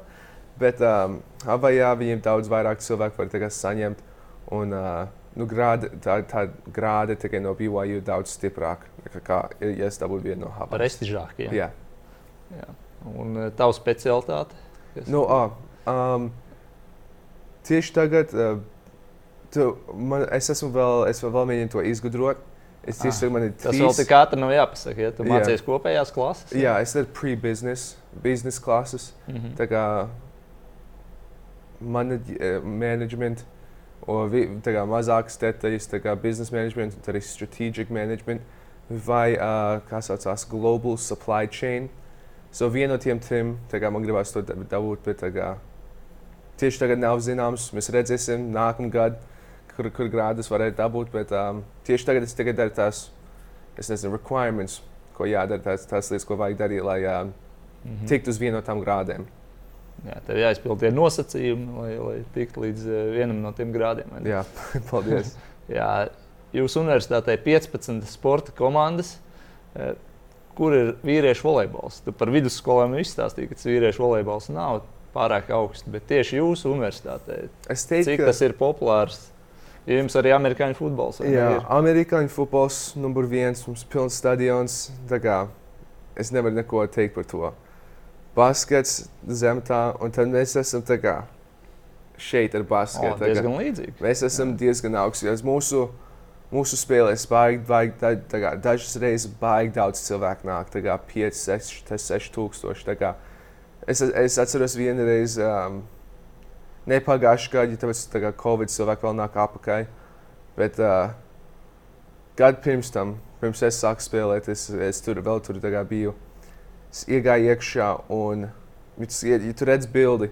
Bet um, Havajā viņiem daudz vairāk cilvēku var tagad saņemt. Un, uh, nu, grāde, tā, tā grāde tikai no BYU daudz stiprāka nekā, kā, ja es dabūtu vienu no Havajas. Prestižākie. Jā. Jā. Un uh, tava specialitāte? Kas... Nu, ah, um, tieši tagad uh, tu, man, es esmu vēl, es vēl, vēl mēģinu to izgudrot. Es tieši tagad man ir Tas trīs. vēl tik ātri nav jāpasaka. Ja? Tu Jā. mācījies kopējās klases? Jā, es daru pre-business, business classes. Mhm. Tā kā manage, management, vi- tā kā mazākas detaļas, tā kā business management, un arī strategic management, vai, uh, kā saucās, global supply chain. So vienu no tiem trim, kā man gribās to dab- dabūt, bet kā tieši tagad nav zināms, mēs redzēsim nākamgad, kur, kur grādus varētu dabūt, bet um, tieši tagad es tikai daru tās, es nezinu, requirements, ko jādara, tās, tās lietas, ko vajag darīt, lai um, Mhm. tikt uz vienu no tām grādēm. Jā, tev jāizpild tie nosacījumi, lai, lai tiktu līdz uh, vienam no tiem grādiem. Jā, <laughs> paldies. <laughs> Jā, jūsu universitātē ir 15 sporta komandas. Kur ir vīriešu volejbols? Tu par vidusskolām izstāstīji, ka tas vīriešu volejbols nav pārāk augsts, bet tieši jūsu universitātē, Es teiktu, cik tas ir populārs? Ja jums arī amerikāņu futbols ne, Jā, ir? amerikāņu futbols, numur viens, mums ir pilns stadions. es nevaru neko teikt par to. Baskets zem tā, un tad mēs esam kā, šeit ar basketu. tā kā diezgan līdzīgi. Mēs esam diezgan augsti. jo Mūsu, mūsu spēlēs baigi, baigi, da, tā kā, dažas reizes baigi daudz cilvēku nāk. Tā kā 5, 6, 6 tūkstoši. kā. Es, es atceros vienu reizi, um, ne pagājušajā gadā, ja tāpēc tā kā Covid cilvēki vēl nāk apakaļ. Bet uh, gadu pirms tam, pirms es sāku spēlēt, es, es tur vēl tur kā biju. Es iegāju iekšā un, ja ja tu redz bildi,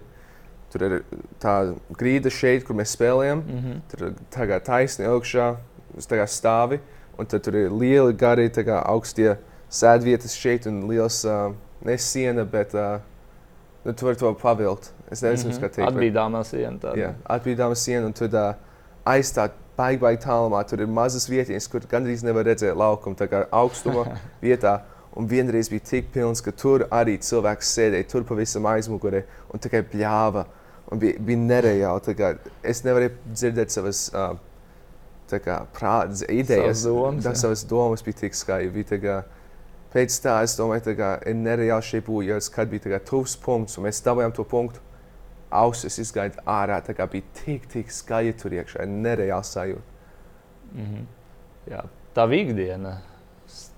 tur ir tā grīda šeit, kur mēs spēlējam. Mhm. Tur ir tā kā taisni augšā, uz tā kā stāvi, un tad tur ir lieli, gari, kā augstie sēdvietas šeit un liels, uh, ne siena, bet uh, nu, tu vari to pavilkt. Es nezinu, mm -hmm. kā teikt. Atbīdāmā siena. tāda. Jā, atbīdāma siena, un tad uh, aizstāt baigi, baigi tālumā. Tur ir mazas vietas, kur gandrīz nevar redzēt laukumu, tā kā augstuma <laughs> vietā. Un vienreiz bija tik pilns, ka tur arī cilvēks sēdēja, tur pavisam aizmugurē un tikai pļāva. Un bija, bija nereāli. Es nevarēju dzirdēt savas uh, prātas, idejas. Domas, jā. savas domas bija tik skaļas. Bija Pēc tā es domāju, ka ir nereāli šī būja, kad bija tuvs punkts, un mēs dabūjām to punktu ausis izgāja ārā. Tā kā bija tik, tik skaļi tur iekšā, nereāli sajūta. Mhm. Jā, tā ikdiena, s-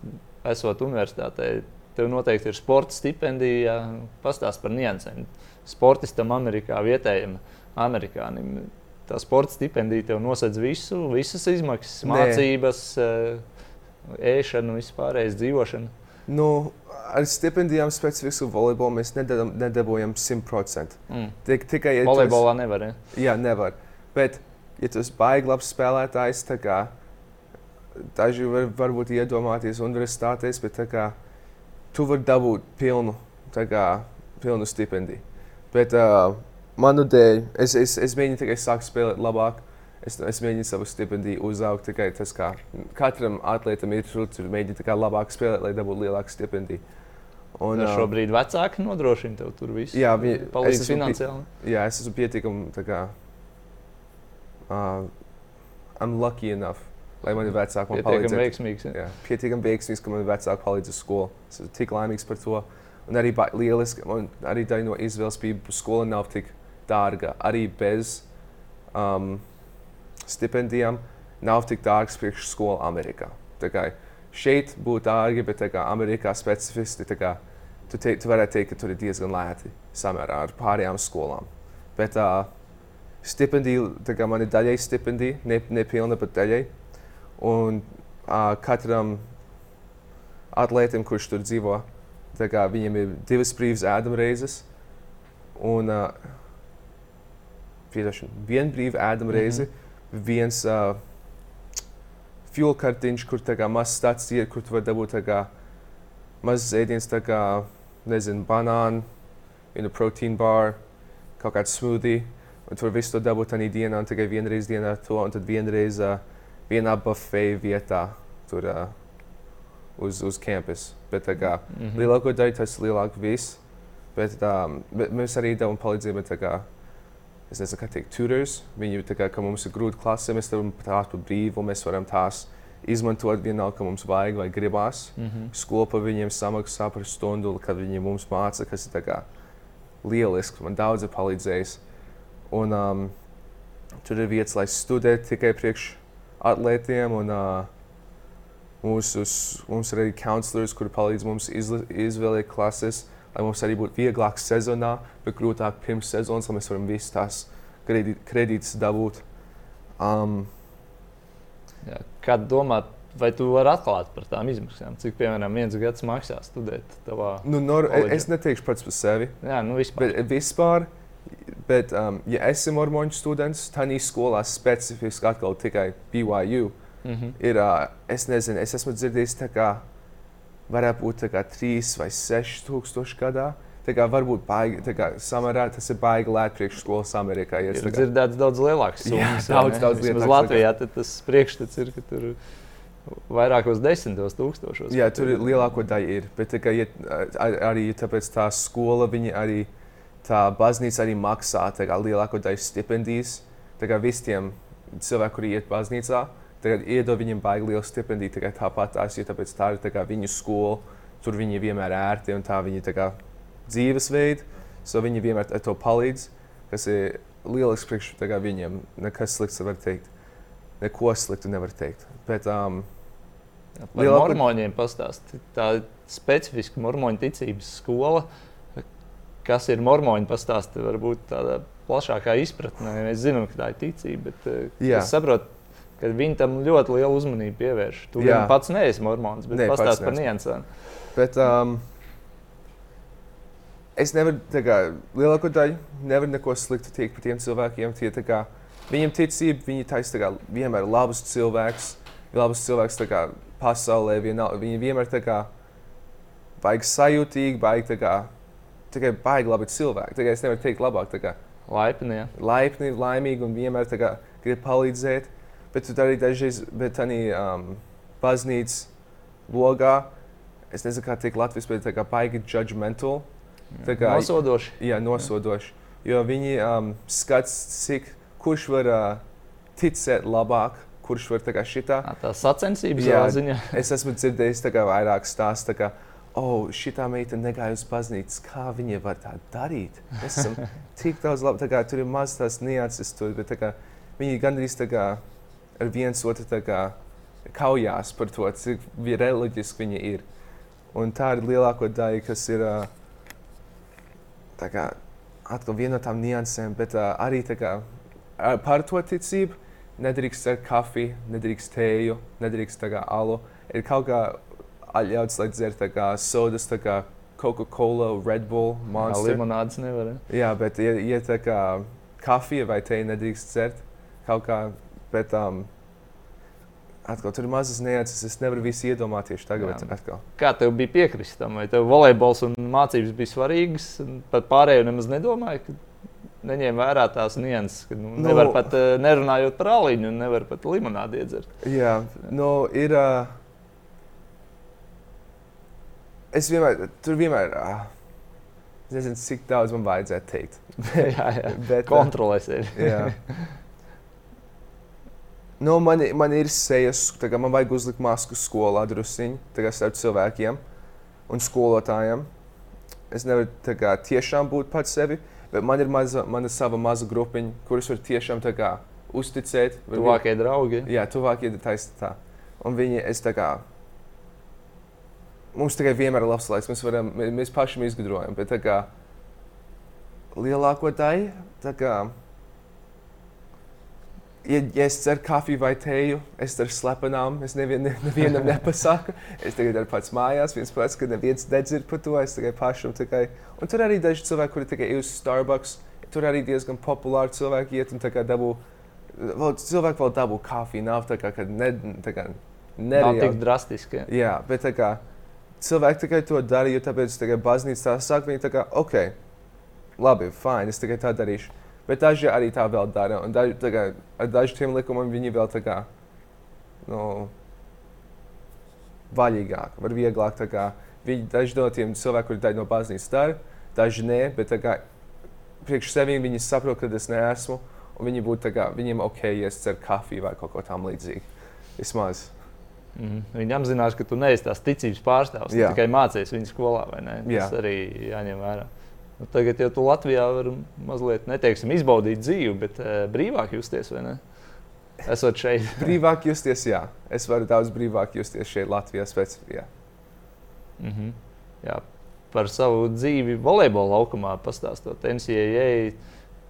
esot universitātē, tev noteikti ir sporta stipendija. Pastāst par niansēm. Sportistam, Amerikā, vietējiem amerikānim. Tā sporta stipendija tev nosedz visu, visas izmaksas, Nē. mācības, eh, ēšanu, vispārējais dzīvošanu. Nu, ar stipendijām specifiski volejbolu mēs nedabūjam, nedabūjam 100%. Mm. Tik, tikai ja tu esi- Volejbolā nevar. Ja? Jā, nevar. Bet, ja tu esi baigi labs spēlētājs, tā kā daži var, varbūt iedomāties universitātēs, bet kā tu vari dabūt pilnu, kā, pilnu stipendiju. Bet uh, manu dēļ, es, es, es mēģinu tikai sākt spēlēt labāk. Es, es mēģinu savu stipendiju uzaugt. Tikai tas, kā katram atlētam ir tur mēģina tā kā labāk spēlēt, lai dabūtu lielāku stipendiju. Un, ā, šobrīd vecāki nodrošina tev tur visu. Jā, viņi- es palīdz pi- finansiāli. Jā, es esmu pietiekami tā kā. Uh, I'm lucky enough, lai mani vecāki man Pietiekami palīdzētu. veiksmīgs. Ja? Jā, pietiekami veiksmīgs, ka man vecāki palīdz uz skolu. Es esmu tik laimīgs par to. Un arī lieliski, man arī daļa no izvēles bija, ka skola nav tik dārga. Arī bez um, stipendijām nav tik dārgs priekš skola Amerikā. Tā kā šeit būtu dārgi, bet kā Amerikā specifiski, kā tu, te, tu varētu teikt, ka tur ir diezgan lēti samērā ar pārējām skolām. Bet uh, stipendija, tā kā man ir daļai stipendija, ne, nepilna, bet daļai. Un uh, katram atlētam, kurš tur dzīvo, kā viņam ir divas brīvas ēdamreizes. Un uh, viena brīva ēdamreize, mm -hmm. viens uh, fuel kartiņš, kur tā kā mazs stāsts ir, kur tu vari dabūt tā kā mazs ēdiens, tā kā, nezinu, banānu, vienu proteīnu bar, kaut kādu smoothie. Un tur visu to dabūt tādā dienā, un tikai vienreiz dienā to, un tad vienreiz uh, vienā buffet vietā tur uh, uz, uz campus. Bet tā kā Mhm. lielāko daļu tas ir lielāks viss. Bet, um, bet mēs arī devam palīdzību. Es nezinu, kā teikt, tutors. Viņi tā kā ka mums ir grūti klasē, mēs tam tās par brīvu, mēs varam tās izmantot vienalga, ka mums vajag vai gribās. Mm -hmm. Skola par viņiem samaksā par stundu, kad viņi mums māca, kas ir kā lieliski. Man daudz ir palīdzējis. Un um, tur ir vietas, lai studētu tikai priekš atlētiem. Un, uh, mūsu, mums ir arī counselors, kuri palīdz mums izvēlēt klases, lai mums arī būtu vieglāk sezonā, bet grūtāk pirms sezonas, lai mēs varam visas tās kredīt, kredītas dabūt. Um, Jā. Kā domā, vai tu vari atklāt par tām izmaksām? Cik, piemēram, viens gads maksā studēt tavā? nu, nor, Koledžā. es neteikšu pats par sevi, Jā, nu vispār. bet vispār. Bet, um, ja esi mormoņu students, tad skolā specifiski atkal tikai BYU. Mm -hmm. ir, uh, es nezinu, es esmu dzirdējis, tā kā varētu būt kā 3 vai 6 tūkstoši gadā. Tā kā varbūt baigi, tā kā samarā tas ir baigi lēt priekšskolas Amerikā. Ja Ir kā- dzirdēts daudz lielāks Jā, summas. vai daudz, daudz lielāks, Latvijā tas priekšstats ir, ka tur vairākos desmitos tūkstošos. Jā, tur ir lielāko daļu ir. Bet tā kā, ja, ar- arī tāpēc tā skola, viņa arī tā baznīca arī maksā kā, lielāko daļu stipendijas. Tā kā visiem cilvēkiem, kuri iet baznīcā, tagad iedod viņiem baigi lielu stipendiju tikai tāpat jo tāpēc tā ir tā viņu skola. Tur viņi vienmēr ir ērti un tā viņa tā kā dzīvesveidi. So viņi vienmēr ar to palīdz, kas ir lielisks priekš viņiem. Nekas slikts var teikt. Neko sliktu nevar teikt. Bet, um, Par Lielāko- mormoņiem pastāstīt. Tā ir specifiska mormoņu ticības skola. Kas ir mormoņi, pastāstīt, varbūt tādā plašākā izpratnē. Mēs zinām, ka tā ir ticība, bet eh, es saprotu, ka viņi tam ļoti lielu uzmanību pievērš. Tu gan pats neesi mormons, bet pats pastāsti par niansēm. Bet um, es nevaru, tā kā lielāko daļu, nevaru neko sliktu teikt par tiem cilvēkiem. Tie, kā, viņiem ticība, viņi taisa kā vienmēr labus cilvēkus, labus cilvēkus kā pasaulē. Vienal, viņi vienmēr tā kā baigi sajūtīgi, baigi tā kā tikai baigi labi cilvēki. Kā es nevaru teikt labāk, Laipni. jā. laipni, laimīgi un vienmēr kā grib palīdzēt. Bet tur arī dažreiz, bet tā um, baznīcas logā, es nezinu, kā teikt Latvijas, bet tā kā baigi judgmental. Tā kā- Nosodoši. Jā, nosodoši. Jo viņi um, skats, cik kurš var uh, ticēt labāk, kurš var tā kā šitā. Ā, Tā sacensības Jā. ziņā. <laughs> Es esmu dzirdējis tā kā vairāk stāstu, tā kā, oh, šitā meitene negāja uz baznīcu, kā viņa var tā darīt. Mēs esam <laughs> tik daudz labi, tā kā tur ir maz tās nianses tur, bet tā kā viņi gandrīz tā kā ar viens otru kā kaujās par to, cik reliģiski viņi ir. Un tā ir lielāko daļa, kas ir kā atkal viena no tām niansēm, bet arī kā ar- par to ticību nedrīkst dzert kafiju, nedrīkst tēju, nedrīkst kā alu. Ir kaut kā atļauts, lai dzert kā sodas, kā Coca-Cola, Red Bull, Monster. Limonādes nevar. Jā, bet ja, ja tā kā kafija vai tēja nedrīkst dzert kaut kā, bet um, atkal tur ir mazas nianses, es nevaru visu iedomāties tagad. Kā tev bija piekrist tam? Vai tev volejbols un mācības bija svarīgas? Pat pārējo nemaz nedomāju, ka neņem vērā tās nianses. Ka, nu, Nu- nevar pat eh, nerunājot par aliņu, un nevar pat limonādi iedzert. Jā, nu, ir. Uh, es vienmēr, tur vienmēr. Uh, es nezinu, cik daudz man vajadzētu teikt. <laughs> jā, jā. Bet, uh, Kontrolē sevi. Jā. <laughs> Nu, man, man ir sejas, kā man vajag uzlikt masku skolā druskuļi, starp cilvēkiem un skolotājiem. Es nevaru kā, tiešām būt pats sevi, bet man ir maza, mana sava maza grupiņa, kuras var tiešām kā, uzticēt. Tuvākie draugi. Jā, tuvākie ir taisni tā. Un viņi, es tā kā, mums tikai vienmēr ir labs laiks, mēs, varam, mē- mēs paši izgudrojam, bet tā kā lielāko daļu, ja, ja es dzeru kafiju vai tēju, es daru slepenām, es nevien, ne, nevienam nepasaku. Es tagad daru pats mājās, viens pats, ka neviens nedzird par to, es tikai pašam tikai. Un tur arī daži cilvēki, kuri tikai ir uz Starbucks, tur arī diezgan populāri cilvēki iet un tā kā dabū vēl, cilvēki vēl dabū kafiju. Nav tā kā, kad ne, tā kā Nav nereāli. tik drastiski. jā. Bet tā kā cilvēki tikai to dara, jo tāpēc tā kā baznīca tā saka, viņi tā kā, ok, labi, fine, es tikai tā darīšu. Bet daži arī tā vēl dara, daži, kā, ar dažiem likumiem viņi vēl tā kā, nu, vaļīgāk, var vieglāk kā, viņi daži no tiem cilvēkiem, kuri daļa no baznīcas dara, daži nē, bet kā priekš sevis viņi saprot, ka es neesmu. Viņi būtu kā, viņiem ok, ja es dzeru kafiju vai kaut ko tamlīdzīgu. Vismaz. Mm. Viņi apzinās, ka tu neesi tās ticības pārstāvis. Tikai mācījies viņa skolā? Tas arī jāņem vērā. Nu, tagad jau tu Latvijā vari mazliet, neteiksim, izbaudīt dzīvi, bet uh, brīvāk justies, vai ne? Esot šeit. <laughs> brīvāk justies, jā. Es varu daudz brīvāk justies šeit, Latvijā. Pēc, jā. Mm -hmm. jā. Par savu dzīvi volejbola laukumā pastāstot NCAA.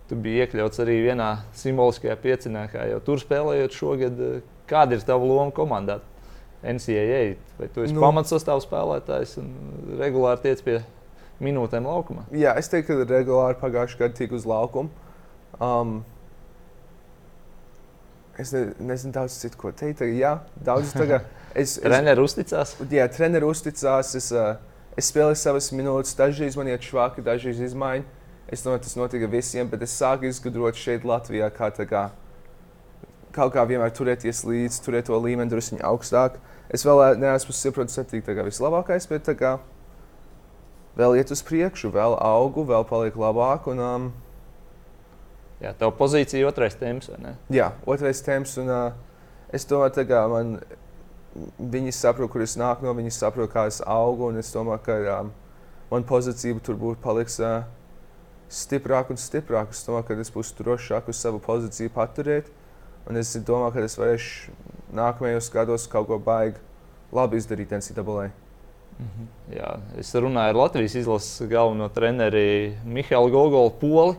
Tu biji iekļauts arī vienā simboliskajā piecinā, kā jau tur spēlējot šogad. Kāda ir tava loma komandā? NCAA. Vai tu esi nu, pamatsastāvs spēlētājs un regulāri tiec pie minūtēm laukumā? Jā, es teiktu, ka regulāri pagājušajā gadā tika uz laukuma. Um, es ne, nezinu, daudz citu, ko teikt. Jā, daudz tagad. <laughs> Es, es, treneris uzticās. Jā, treneris uzticās. Es, uh, es spēlēju savas minūtes, dažreiz man iet švaki, dažreiz izmaiņas. Es domāju, tas notika visiem, bet es sāku izgudrot šeit, Latvijā, kā tā kā kaut kā vienmēr turēties līdzi, turēt to līmeni drusku augstāk. Es vēl eh, neesmu simtprocentīgi vislabākais, bet kā, vēl iet uz priekšu, vēl augu, vēl paliek labāk. Un, um, Jā, tā pozīcija ir otrais temps. Jā, otrais temps. Un, uh, es domāju, ka man, viņi saprot, kur es nāku no, viņi saprot, kā es augu. Es domāju, ka um, man pozīcija tur būs paliks uh, stiprāka un stiprāka. Es domāju, ka es būšu drošāk uz savu pozīciju paturēt. Un es domāju, ka es varēšu nākamajos gados kaut ko baigi labi izdarīt NCAA. -hmm. Jā, es runāju ar Latvijas izlases galveno treneri Mihālu Gogolu Poli.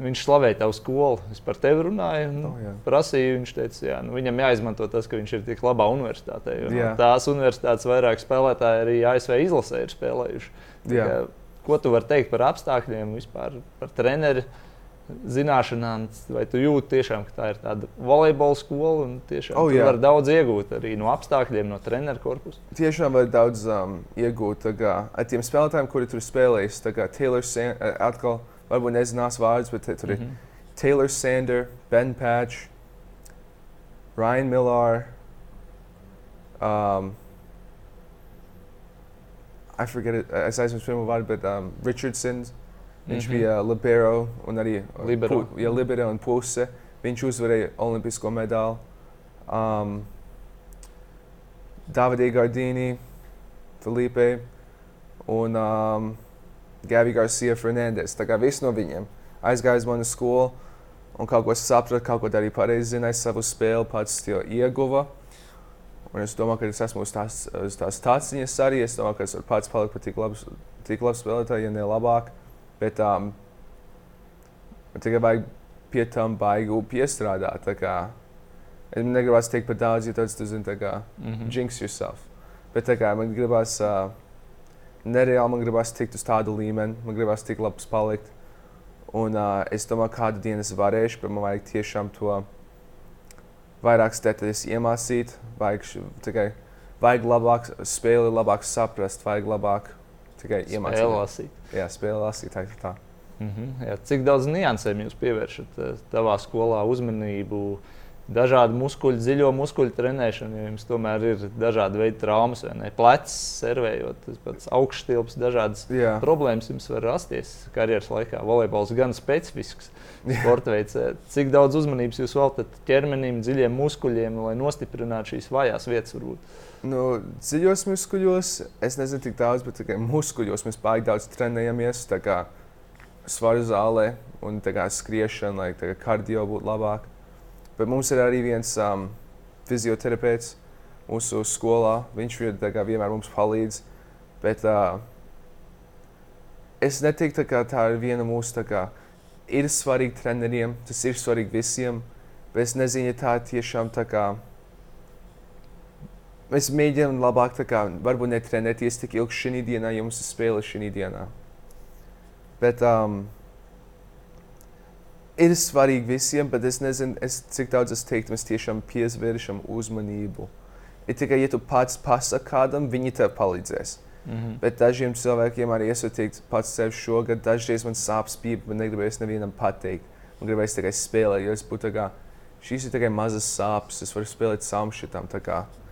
Viņš slavēja tavu skolu. Es par tevi runāju, un oh, jā. prasīju. Viņš teica, ka nu, viņam jāizmanto tas, ka viņš ir tik labā universitātē. No tās universitātes vairāk spēlētāji arī ASV izlasē ir spēlējuši. Kā, ko tu vari teikt par apstākļiem, vispār par treneri? Zināšanām, vai tu jūti tiešām, ka tā ir tāda volejbola skola un tiešām oh, var daudz iegūt arī no apstākļiem, no treneru korpusa? Tiešām var daudz um, iegūt kā, ar tiem spēlētājiem, kuri tur spēlējas. Taylor Sanders, uh, atkal, varbūt nezinās vārdus, bet tur ir mm -hmm. Taylor Sanders, Ben Patch, Ryan Miller. Um, I forget it. Es aizmirsu pirmo vārdu, bet um, Richardsons. Viņš mm -hmm. bija libero un arī libero. Pu, ja, libero un puse. Viņš uzvarēja olimpisko medaļu. Um, Davidī Gardīni, Filipe un um, Gabi Garcia Fernandes. Tā kā viss no viņiem aizgāja uz manu skolu un kaut ko saprata, kaut ko darīja pareizi, zināja savu spēli, pats ieguva. Un es domāju, ka es esmu uz tās, uz tās tāciņas arī. Es domāju, ka es varu pats palikt par tik labu, tik labu spēlētāju, ja ne labāk. Bet um, tikai vajag pie tam baigi piestrādāt. Es negribētu teikt par daudz, jo tas, tu zini, tā kā mm -hmm. jinx yourself. Bet tā kā man gribās, uh, nereāli man gribās tikt uz tādu līmeni, man gribās tik labs palikt. Un uh, es domāju, kādu dienu es varēšu, bet man vajag tiešām to vairāk stēties iemācīt, vajag tikai vajag labāk spēli, labāk saprast, vajag labāk tikai iemācīties. Jā, spēle lasīt. Tā, tā. Mm -hmm, jā, cik daudz niansēm jūs pievēršat savā skolā uzmanību? Dažādu muskuļu, dziļo muskuļu trenēšanu, jo jums tomēr ir dažādi veidi traumas, vai ne? Plecs, servējot, pats augšstilps, dažādas jā. problēmas jums var rasties karjeras laikā. Volejbols gan specifisks sporta veids. Cik daudz uzmanības jūs veltat ķermenim, dziļiem muskuļiem, lai nostiprinātu šīs vājās vietas? Varbūt? Nu, dziļos muskuļos es nezinu, cik daudz, bet tikai muskuļos mēs pārāk daudz trenējamies. Svaru zālē un skriešana, lai kā, kardio būtu labāk. Bet mums ir arī viens um, fizioterapeits mūsu skolā. Viņš kā, vienmēr mums palīdz. Bet uh, es neteiktu, ka tā ir viena mūsu. Kā, ir svarīgi treneriem, tas ir svarīgi visiem. Bet es nezinu, ja tā tiešām tā kā Mēs mēģinām labāk, kā, varbūt netrenēties tik ilgi šī dienā, ja mums ir spēle šī dienā. Bet um, ir svarīgi visiem, bet es nezinu, es, cik daudz es teiktu, mēs tiešām pievēršam uzmanību. Ir tikai, ja tu pats pasaki kādam, viņi tev palīdzēs. Mm -hmm. Bet dažiem cilvēkiem arī es varu teikt, pats sev šogad, dažreiz man sāp spīd, bet negribēju nevienam pateikt. Man gribēja tikai spēlēt, jo es būtu tā kā šīs ir tikai mazas sāpes. Es varu spēlēt savu šitam.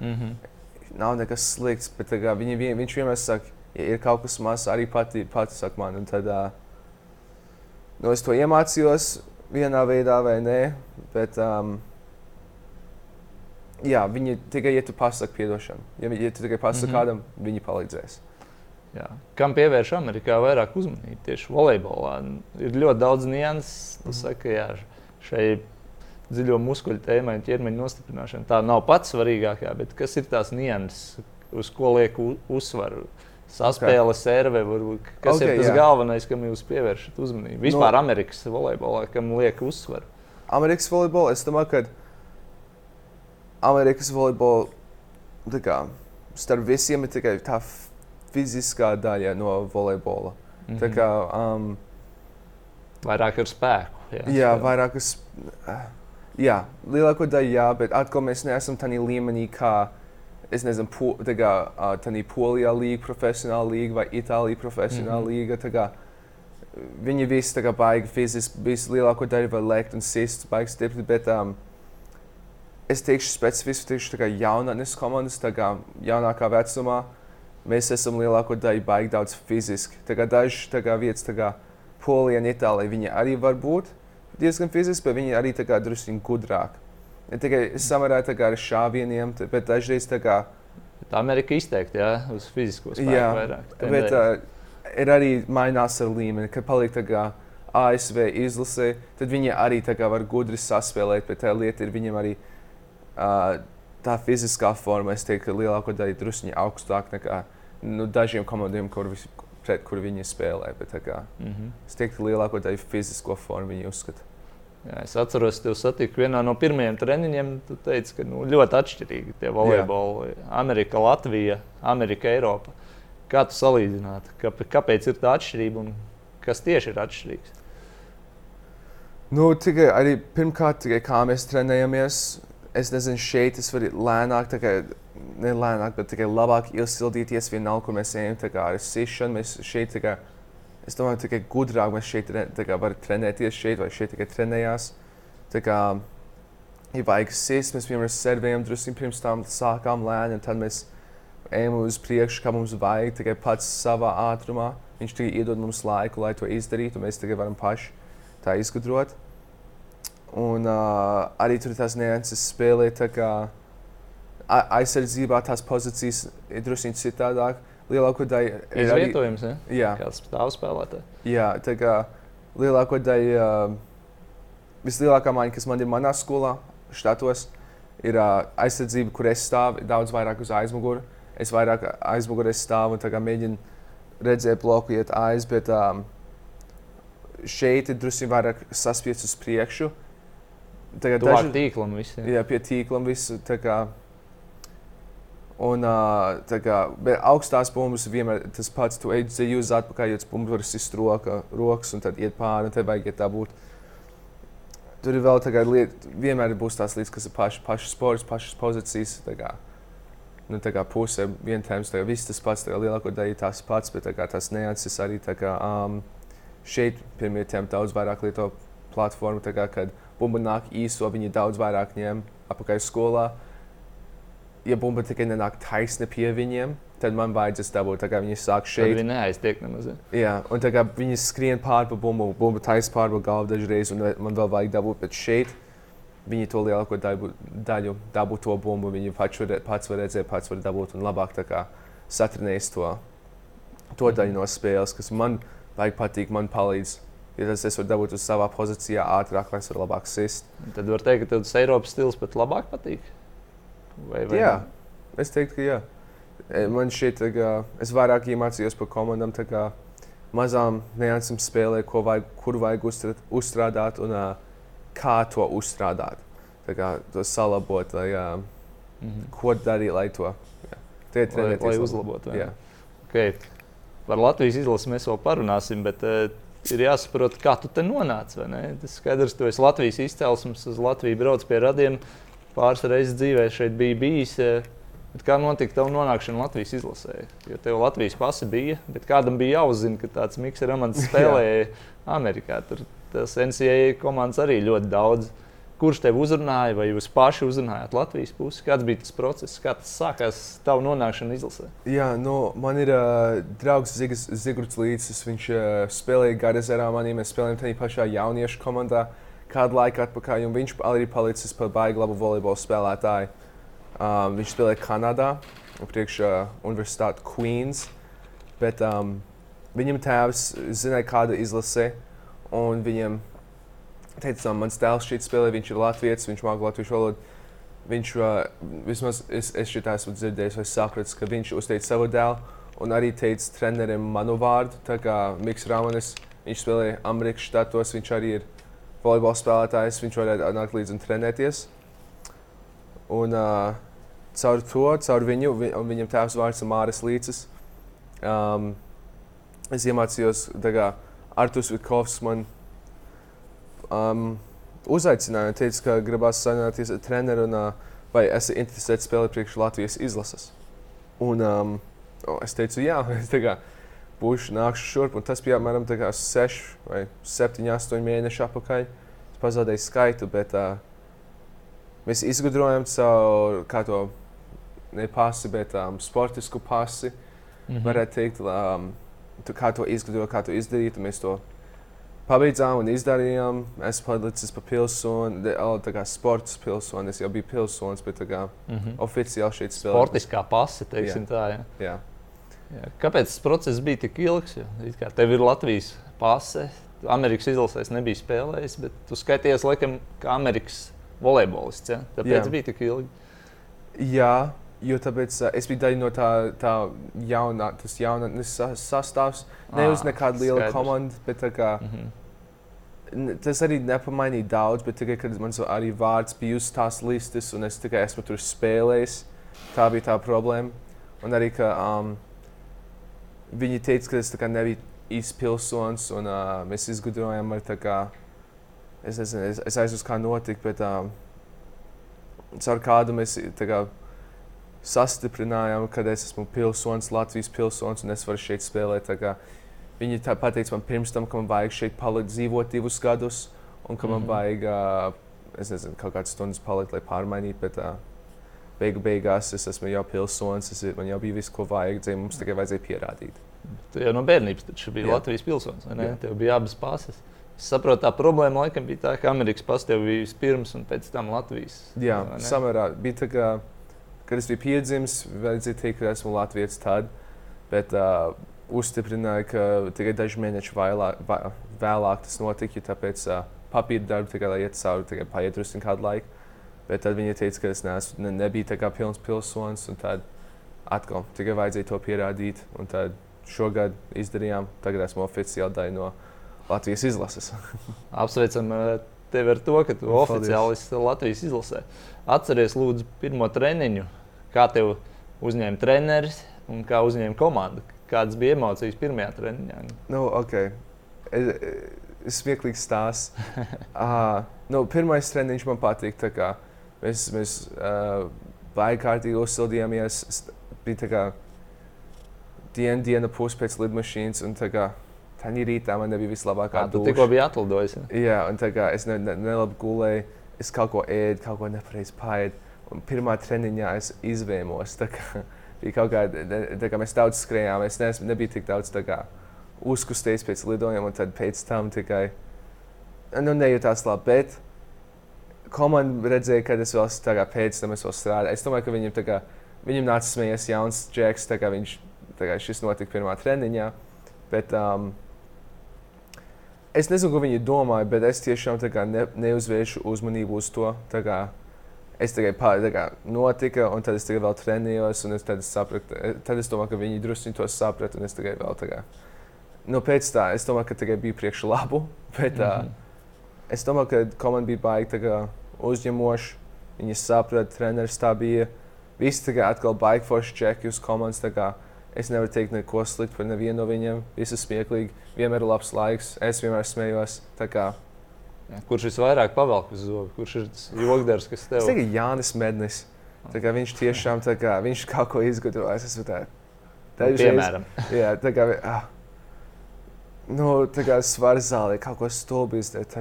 Mm -hmm. Nav nekas slikts, bet kā, viņi, viņš vienmēr saka, ja ir kaut kas mazs, arī pati, pati saka man. Un tad uh, nu, es to iemācījos vienā veidā vai nē. Bet, um, jā, viņi tikai, ja tu pasaki piedošanu, ja, ja tu tikai pasaki mm -hmm. kādam, viņi palīdzēs. Jā. Kam pievērš Amerikā vairāk uzmanību? Tieši volejbolā ir ļoti daudz nianses. Mm. saki, jā, šai dziļo muskuļu tēmai un ķermeņa nostiprināšanai. Tā nav pats svarīgākā, bet kas ir tās nianses, uz ko liek uzsvaru? Saspēle, okay. serve, varbūt, kas okay, ir tas jā. galvenais, kam jūs pievēršat uzmanību? Vispār no, Amerikas volejbolā, kam liek uzsvaru? Amerikas volejbolā es domāju, ka Amerikas volejbolā kā, starp visiem ir tikai tā fiziskā daļa no volejbola. Mm -hmm. Tā kā, um, vairāk ar spēku. Jā, jā vairāk ar spēku. Jā, lielāko daļu jā, bet atkal mēs neesam tādā līmenī, kā es nezinu, po, kā, uh, Polijā līga, profesionāla līga vai Itālijā profesionāla mm -hmm. līga. Kā, viņi visi kā, baigi fiziski, visi lielāko daļu var lekt un sist, baigi stipri. Bet, um, es teikšu specifiski, teikšu, tā kā jaunatnes komandas, tā kā jaunākā vecumā mēs esam lielāko daļu baigi daudz fiziski. Dažas vietas, kā Polija un Itālija, viņi arī var būt diezgan fiziski, bet viņi arī drusku gudrāk. Ne tikai samarā ar šāvieniem, bet dažreiz tā kā. Tā Amerika izteikti, jā, uz fizisko spēku jā, vairāk. Bet uh, ir arī mainās ar līmeni, kad paliek tā kā ASV izlasē, tad viņi arī tā kā var gudri saspēlēt, bet tā lieta ir viņiem arī uh, tā fiziskā forma, es teiktu, lielāko daļu druskuņi augstāk nekā nu, dažiem komandiem, kur, visi, pret kur viņi spēlē. Bet, kā, mm -hmm. Es teiktu, ka lielāko daļu fizisko formu viņi uzskata. Jā, es atceros, te satiku vienā no pirmajiem treniņiem. Tu teici, ka nu, ļoti atšķirīgi tie volejboli. Amerika, Latvija, Amerika, Eiropa. Kā tu salīdzinātu? Kāpēc ir tā atšķirība un kas tieši ir atšķirīgs? Nu, tikai arī pirmkārt, tikai kā mēs trenējamies. Es nezinu, šeit es varu lēnāk, kā, ne lēnāk, bet tikai labāk iesildīties vienalga, kur mēs ejam. Ar sišanu mēs šeit, kā, es domāju, tikai gudrāk mēs šeit kā, varam trenēties šeit vai šeit tikai trenējās. Tā kā, ja vajag sist, mēs piemēram servējam drusku pirms tam sākām lēni, un tad mēs ejam uz priekšu, kā mums vajag, tikai pats savā ātrumā. Viņš tikai iedod mums laiku, lai to izdarītu, un mēs tikai varam paši tā izgudrot. Un uh, arī tur tās nianses spēlē tā kā aizsardzībā tās pozīcijas ir drusku citādāk. Lielāko daļu ir izvietojums, arī, ja? kāds stāv spēlētājs. Jā, tā kā lielāko daļu, vislielākā maiņa, kas man ir manā skolā, štatos, ir aizsardzība, kur es stāvu daudz vairāk uz aizmuguri. Es vairāk aizmugurē stāvu un mēģinu redzēt bloku, iet aiz, bet um, šeit ir drusku vairāk saspiests uz priekšu. Tagad daži tīklam visiem. Jā, pie tīklam visu. Un tā kā augstās bumbas vienmēr tas pats, tu ej uz atpakaļ, ja bumba var sist roka, rokas un tad iet pāri, un te vajag iet tā būt. Tur ir vēl tā kā lieta, vienmēr būs tās lietas, kas ir paši, paši sports, pašas pozīcijas. Tā kā, nu, tā kā pusē vien tēmas, tā kā viss tas pats, tā kā lielāko daļu tās pats, bet tā kā tas neatsis arī tā kā um, šeit pirmie tēma daudz vairāk lieto platformu, tā kā, kad bumba nāk īso, viņi daudz vairāk ņem apakaļ skolā ja bumba tikai nenāk taisni pie viņiem, tad man vajadzēs dabūt, viņi sāk šeit. Viņi neaiztiek nemaz. Jā, un tā kā viņi skrien pāri bumbu, bumba taisni pāri galvu dažreiz, un man vēl vajag dabūt, bet šeit viņi to lielāko daļu, daļu dabūt to bumbu, viņi pats var, pats var redzēt, pats var dabūt un labāk satrenēs to, to daļu no spēles, kas man vajag patīk, man palīdz. Ja tas es varu dabūt uz savā pozīcijā ātrāk, lai es varu labāk sist. Tad var teikt, ka tas Eiropas stils pat labāk patīk. Vai, vai jā, ne? es teiktu, ka jā. E, man ka es vairāk iemācījos par komandām, kā mazām niansēm spēlē, ko vajag, kur vajag uzstrādāt un uh, kā to uzstrādāt. Tā kā to salabot, lai, uh, mm -hmm. ko darīt, lai to lai, lai uzlabotu. Okay. Par Latvijas izlasi mēs vēl parunāsim, bet uh, ir jāsaprot, kā tu te nonāci. Tas skaidrs, ka tu esi Latvijas izcelsmes, uz Latviju brauc pie radiem. Uh, pāris reizes dzīvē šeit bija bijis. Eh, bet kā notika tā nonākšana Latvijas izlasē? Jo tev Latvijas pasi bija, bet kādam bija jāuzzina, ka tāds Mikls Ramans <laughs> spēlēja Amerikā. Tur tas NCAA komandas arī ļoti daudz. kurš tev uzrunāja, vai jūs paši uzrunājāt Latvijas pusi? Kāds bija tas process, kā tas sākās, tavu nonākšana izlasē? Jā, nu, man ir uh, draugs Zigas, Zigorts Līsīs. Viņš uh, spēlēja Garazerā manī. Mēs spēlējām tajā pašā jauniešu komandā kādu laiku atpakaļ. Viņš arī palicis par baigi labu volejbola spēlētāju. Um, viņš spēlēja Kanādā, priekš uh, Universitātes Queens. Bet um, viņam tēvs zināja, kāda izlase. Un viņam teica, mans tēls šeit spēlē, viņš ir latviečs, viņš māca latviešu valodu. Viņš uh, vismaz es, es šitā esmu dzirdējis, vai sapratis, ka viņš uzteica savu dēlu un arī teica trenerim manu vārdu. Tā kā Mikls Ramanis, viņš spēlēja Amerikas štatos, viņš arī ir volejbola spēlētājs, viņš varētu nākt līdzi un trenēties. Un uh, caur to, caur viņu, vi, un viņam tēvs vārds ir Māris Līcis. Um, es iemācījos, kā Artus Vitkovs man um, uzaicināja un teica, ka gribās sarunāties ar treneru un uh, vai esi interesēts spēlēt priekš Latvijas izlases. Un um, es teicu, jā, <laughs> es kā, būšu nākšu šurp. Un tas bija apmēram 6 vai 7, 8 mēneši atpakaļ. Es pazaudēju skaitu, bet uh, mēs izgudrojam savu, kā to ne pasi, bet um, sportisku pasi. Mm -hmm. Varētu teikt, um, tu, kā to izgudrot, kā to izdarīt. Mēs to pabeidzām un izdarījām. Es palicis par pilsoni, tā kā sports pilsoni. Es jau biju pilsonis, bet kā, mm -hmm. oficiāli šeit spēlēju. Sportiskā pase, teiksim jā. tā. Jā. Jā. Jā. Kāpēc tas process bija tik ilgs? Jo, tev ir Latvijas pase, Amerikas izlasēs nebija spēlējis, bet tu skaities laikam kā Amerikas volejbolists. Ja? Tāpēc jā. bija tik ilgi. Jā, Jo tāpēc uh, es biju daļa no tā, tā jaunā, tas jaunatnes sastāvs. Ne uz nekādu lielu skaidrs. komandu, bet tā kā. Mm -hmm tas arī nepamainīja daudz, bet tikai kad man arī vārds bija uz tās listas, un es tikai esmu tur spēlējis, tā bija tā problēma. Un arī, ka um, viņi teica, ka es nebiju īsts pilsonis, un uh, mēs izgudrojām ar tā kā, es nezinu, es, es aizjūtu, kā notika, bet um, caur kādu mēs kā, sastiprinājām, ka es esmu pilsonis, Latvijas pilsonis, un es varu šeit spēlēt. Viņi pateica man pirms tam, ka man vajag šeit palikt, dzīvot divus gadus, un ka man mm -hmm. vajag, uh, nezinu, kaut kādas stundas palikt, lai pārmainītu. Bet, uh, beigu beigās es esmu jau pilsonis, es, man jau bija viss, ko vajag, dzīvot, mums tikai vajadzēja pierādīt. Tu jau no bērnības biji Jā. Latvijas pilsonis, vai ne? Jā. Tev bija abas pases. Es saprotu, tā problēma laikam bija tā, ka Amerikas pasis tev bija vispirms un pēc tam Latvijas. Jā, samērā bija tā, ka, kad es biju piedzimis, vajadzēja teikt, ka esmu Latvijas tad. Bet, uh, uzstiprināja, ka tikai daži mēneši vailāk, vēlāk tas notika. Tāpēc uh, papīra darbu tikai lai iet cauri, tikai paiet drusku kādu laiku. Bet tad viņi teica, ka es neesmu, ne, nebiju tā kā pilns pilsonis. Tad atkal tikai vajadzēja to pierādīt. Un tad šogad izdarījām. Tagad esmu oficiāli daļa no Latvijas izlases. <laughs> Apsveicam tevi ar to, ka tu Paldies. oficiāli esi Latvijas izlasē. Atceries, lūdzu, pirmo treniņu, kā tev uzņēma treneris un kā uzņēma komanda. Kādas bija emocijas pirmajā treniņā? Nu, okay. es, es smieklīgs stāsts. <laughs> uh, nu, pirmais treniņš man patīk. Mēs, mēs uh, baigi kārtīgi uzsildījāmies. Bija kā diena, diena pus pēc lidmašīnas. Tā Tā rītā man nebija vislabākā doma. Tikko biji atlidojis. Ja? Jā, un tā kā es ne, ne, nelabi gulēju, es kaut ko ēdu, kaut ko nepareizi pāēdu. Un pirmā treniņā es izvēmos. Kā, <laughs> bija kaut kāda, tā kā mēs daudz skrējām, es neesmu, nebiju tik daudz kā, uzkusties pēc lidojuma, un tad pēc tam tikai nu, nejūtās labi. Bet komanda redzēja, ka es vēl kā, pēc tam strādāju. Es domāju, ka viņam, kā, viņam nāca smējies jauns džeks, kā viņš kā, šis notika pirmā treniņā. Bet, um, es nezinu, ko viņi domāja, bet es tiešām kā, ne, neuzvēršu uzmanību uz to. Kā, es tikai pāri notika, un tad es tikai vēl trenējos, un es tad es sapratu, eh, tad es domāju, ka viņi drusku to saprata, un es tikai vēl tā kā. Nu, pēc tā, es domāju, ka tikai bija priekš labu, <laughs> bet mm -hmm. uh, es domāju, ka komanda bija baigi uzņemoša. Viņi saprata, treneris tā bija. Visi tikai atkal baigi forši čeki uz komandas. Es nevaru teikt neko sliktu par nevienu no viņiem. Visi smieklīgi, vienmēr ir labs laiks, es vienmēr smējos. Kurš visvairāk pavelk uz zobu? Kurš ir tas jogdars, kas tev? Es teiktu, Jānis Mednis. Kā viņš tiešām kā, viņš kaut ko izgudrojis. Es tā, tā ir piemēram. Jā, tā kā, ah, nu, tā kā svars zālē kaut ko stulbi izdarīt.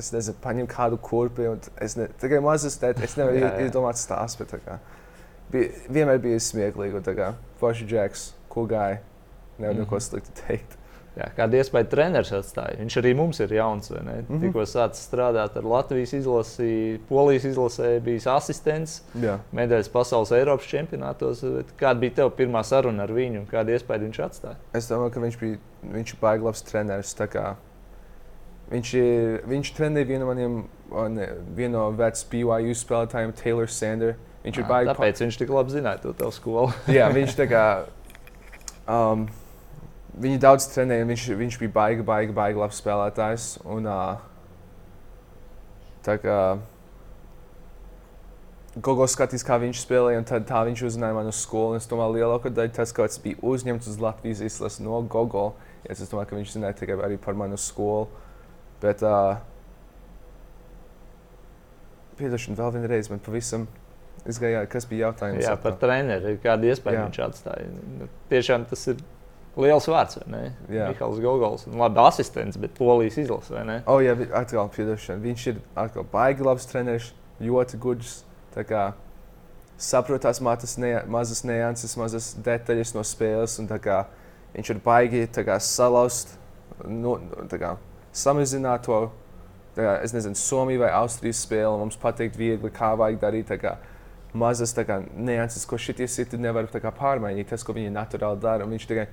Es nezinu, paņem kādu kurpi. Es ne, tikai mazas lietas, es nevaru Jā, ie- jā. iedomāties tās, bet kā, bija, vienmēr bija smieklīgi. Forši Džeks, ko gāja, nevar neko Mhm. sliktu teikt. Jā, kāda iespēja treneris atstāja? Viņš arī mums ir jauns. ne? Mhm. Tikko sācis strādāt ar Latvijas izlasi, Polijas izlasē, bijis asistents, medaļas pasaules Eiropas čempionātos. Kāda bija tev pirmā saruna ar viņu un kāda iespēja viņš atstāja? Es domāju, ka viņš bija viņš baigi labs treneris. Viņš, ir, viņš trenēja vienu maniem, ne, vienu no veciem BYU spēlētājiem, Taylor Sanders. Viņš ir baigi pa- Tāpēc viņš tik labi zināja to tavu skolu. <laughs> Jā, viņš tā kā. Um, viņi daudz trenēja, viņš, viņš bija baigi, baigi, baigi labs spēlētājs. Un, uh, tā kā Gogo skatījās, kā viņš spēlēja, un tad tā viņš uzzināja manu skolu. Es domāju, lielākā daļa tas, ka tas bija uzņemts uz Latvijas izlases no Gogo. Es domāju, ka viņš zināja tikai par manu skolu. Bet, uh, piedošana vēl vienreiz, man pavisam izgāja, kas bija jautājums. Jā, par treneri. Kāda iespēja Jā. viņš atstāja? Nu, Tiešām tas ir liels vārds. vai ne? Jā. Mihāls Gogols. un Labi, asistents, bet polijas izlase. vai ne? O, jā, vi- atkal piedošana. Viņš ir atkal baigi labs treneris, ļoti gudrs. kā Saprot tās matas, ne, mazas nianses, mazas detaļas no spēles. un kā Viņš ir baigi kā, salauzt, nu, tā kā, samazināt to. Kā, es nezinu, Somija vai Austrijas spēle. Mums pateikt, viegli, kā vajag darīt. Kā, mazas kā, nianses, ko šitie siti nevar kā, pārmainīt. Tas, ko viņi naturāli dara. un Viņš tikai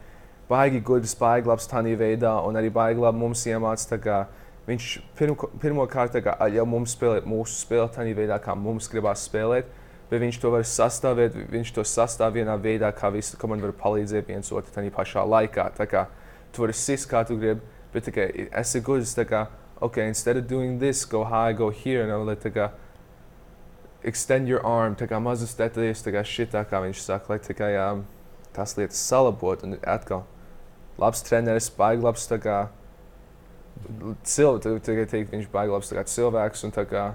baigi gudrs, baigi labs tādā veidā, un arī baigi labi mums iemācīja. Viņš pirmkārt jau mums spēlē mūsu spēli tādā veidā, kā mums gribās spēlēt, bet viņš to var sastāvēt. Viņš to sastāv vienā veidā, kā visi komandi var palīdzēt viens otru tajā pašā laikā. Tā kā tu vari sist, kā tu gribi, bet tikai esi gudrs. tā Kā, okay, instead of doing this, go high, go here. Un, lai, tā kā, extend your arm, tā kā mazas detaļas, tā kā šitā, kā viņš saka, lai tikai um, tās lietas salabot. Un atkal, labs treneris, baigi labs tā kā cilvēks, tikai teikt, viņš baigi labs tā kā cilvēks un tā kā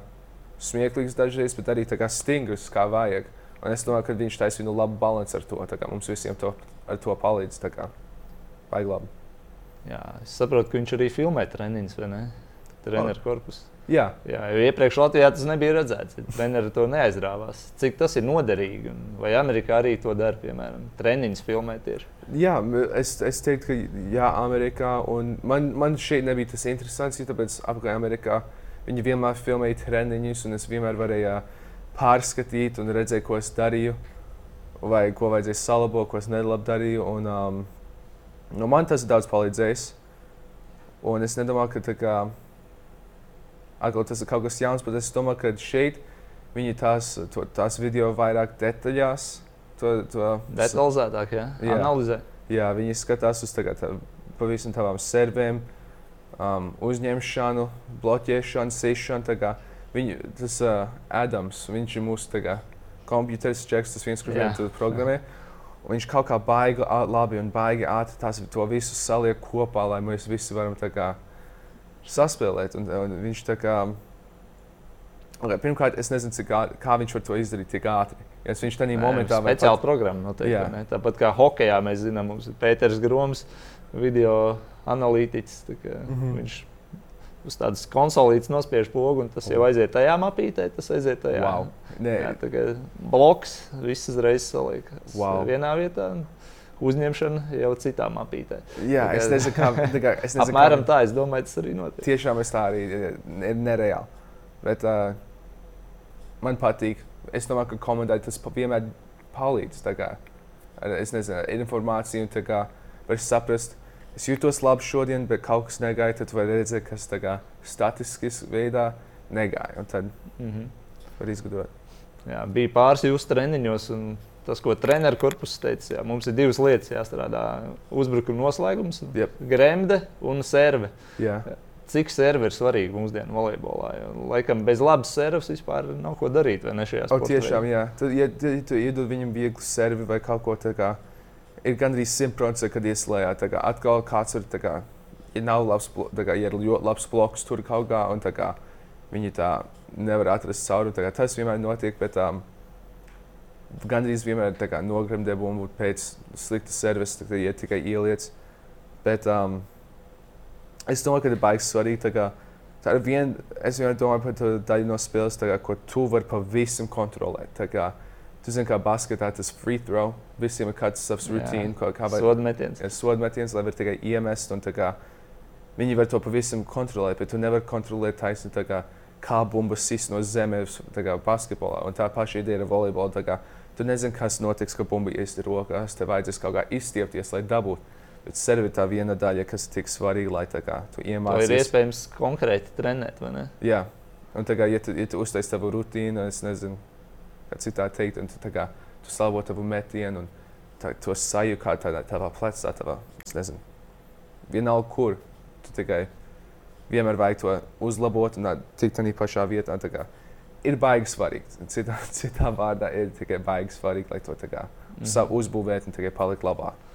smieklīgs dažreiz, bet arī tā kā stingrs, kā vajag. Un es domāju, ka viņš taisīja nu labu balanci ar to. tā kā Mums visiem to, ar to palīdz. tā kā Baigi labi. Jā, es saprotu, ka viņš arī filmē treniņus, vai ne? Treneru korpusu. Jā, Jā, jo iepriekš Latvijā tas nebija redzēts. Treneri to neaizrāvās. Cik tas ir noderīgi? Vai Amerikā arī to dara, piemēram, treniņus filmē tieši? jā es, es teiktu, ka jā, Amerikā. un Man, man šeit nebija tas interesants, jo tāpēc apgāja Amerikā. Viņi vienmēr filmēja treniņus, un es vienmēr varēju pārskatīt un redzēt, ko es darīju, vai ko vajadzēja salabot, ko es nelabi darīju. Un, um, nu, man tas daudz palīdzējis. Un es nedomāju, ka kā, atkal, tas ir kaut kas jauns, bet es domāju, ka šeit viņi tās, to, tās video vairāk detaļās. To, to, Detalizētāk, jā, Jā. analizē. Jā, viņi skatās uz tagad, tā, pavisam tādām servēm, um, uzņemšanu, bloķēšanu, kā Viņi, tas uh, Adams, viņš ir mūsu kompjuters, čeks, tas viens, kurš Jā. to programmē. Un viņš kaut kā baigi labi un baigi ātri tās, to visu saliek kopā, lai mēs visi varam kā saspēlēt. Un, un viņš tā kā, okay, pirmkārt, es nezinu, cik, ā- kā viņš var to izdarīt tik ātri. Ja viņš tajā momentā ir speciāla programma. Noteikti, Jā. ne? Tāpat kā hokeja mēs zinām, mums ir Pēters Groms, video analītiķis. kā Mhm. Viņš uz tādas konsolītes nospiež pogu, un tas jau aiziet tajā mapītē, tas aiziet tajā. Wow. Nē, Jā, tā kā bloks, viss uzreiz saliekas Wow. vienā vietā. un Uzņemšana jau citā mapītē. jā, es Tagad- nezinu, kā, tā kā, es nezinu, Apmēram kā, tā, es domāju, tas arī notiek. Tiešām es tā arī ir nereāli. Bet uh, man patīk. Es domāju, ka komandai tas vienmēr palīdz. tā kā, Es nezinu, informāciju, tā kā var saprast. Es jūtos labi šodien, bet kaut kas negāja. Tad var redzēt, kas tā kā statistiski veidā negāja. Un tad Mhm. var izgudrot. Jā, bija pāris jūsu treniņos, un tas, ko treneru korpus teica, jā, mums ir divas lietas jāstrādā. Uzbrukuma noslēgums, Jep. gremde un serve. Jā, Cik serve ir svarīgi mūsdienu volejbolā? Jo, laikam bez labas serves vispār nav ko darīt. o, tiešām, veidā? jā. Tad, ja, ja tu iedod viņam vieglu servi vai kaut ko tādu, ir gandrīz 100% kad ieslēdzā. Tā kā atkal kāds ir, kā, ja nav labs, kā, ja ir ļoti labs bloks tur kaut kā, un kā viņi tā nevar atrast cauri. kā Tas vienmēr notiek, bet um, gandrīz vienmēr kā nogremdē bumbu pēc slikta servis, tad iet tikai ieliec. Bet um, es domāju, ka ir baigi svarīgi kā Tā ir viena, es vienmēr domāju par to daļu no spēles, kā, ko tu vari pavisam kontrolēt. Kā, tu zini, kā basketā tas free throw, visiem ir kāds savs rutīns, kā, kā vai sodmetiens. Sodmetiens, lai var tikai iemest. Kā, viņi var to pavisam kontrolēt, bet tu nevari kontrolēt taisni, kā, kā bumba sis no zemes kā, basketbolā. Un tā paša ideja ir volejbolā. Tu nezini, kas notiks, kad bumba ies rokās. Tev vajadzēs kaut kā izstiepties, lai dabūtu. Bet serve ir tā viena daļa, kas ir tik svarīga, lai kā, tu iemācītos. To ir iespējams konkrēti trenēt, vai ne? Jā, un tā kā ja tu, ja tu uztaisīsi tavu rutīnu, es nezinu, kā citā teikt, un tu, kā, tu salvo tavu metienu un tā, to sajūtu kā tādā tavā plecā, tavā, es nezinu, vienalga kur. Tu tikai vienmēr vajag to uzlabot un tikt tādā pašā vietā. Kā, ir baigi svarīgi. Citā, <laughs> citā vārdā ir tikai baigi svarīgi, lai to kā, mm uzbūvētu un tikai palikt labāk.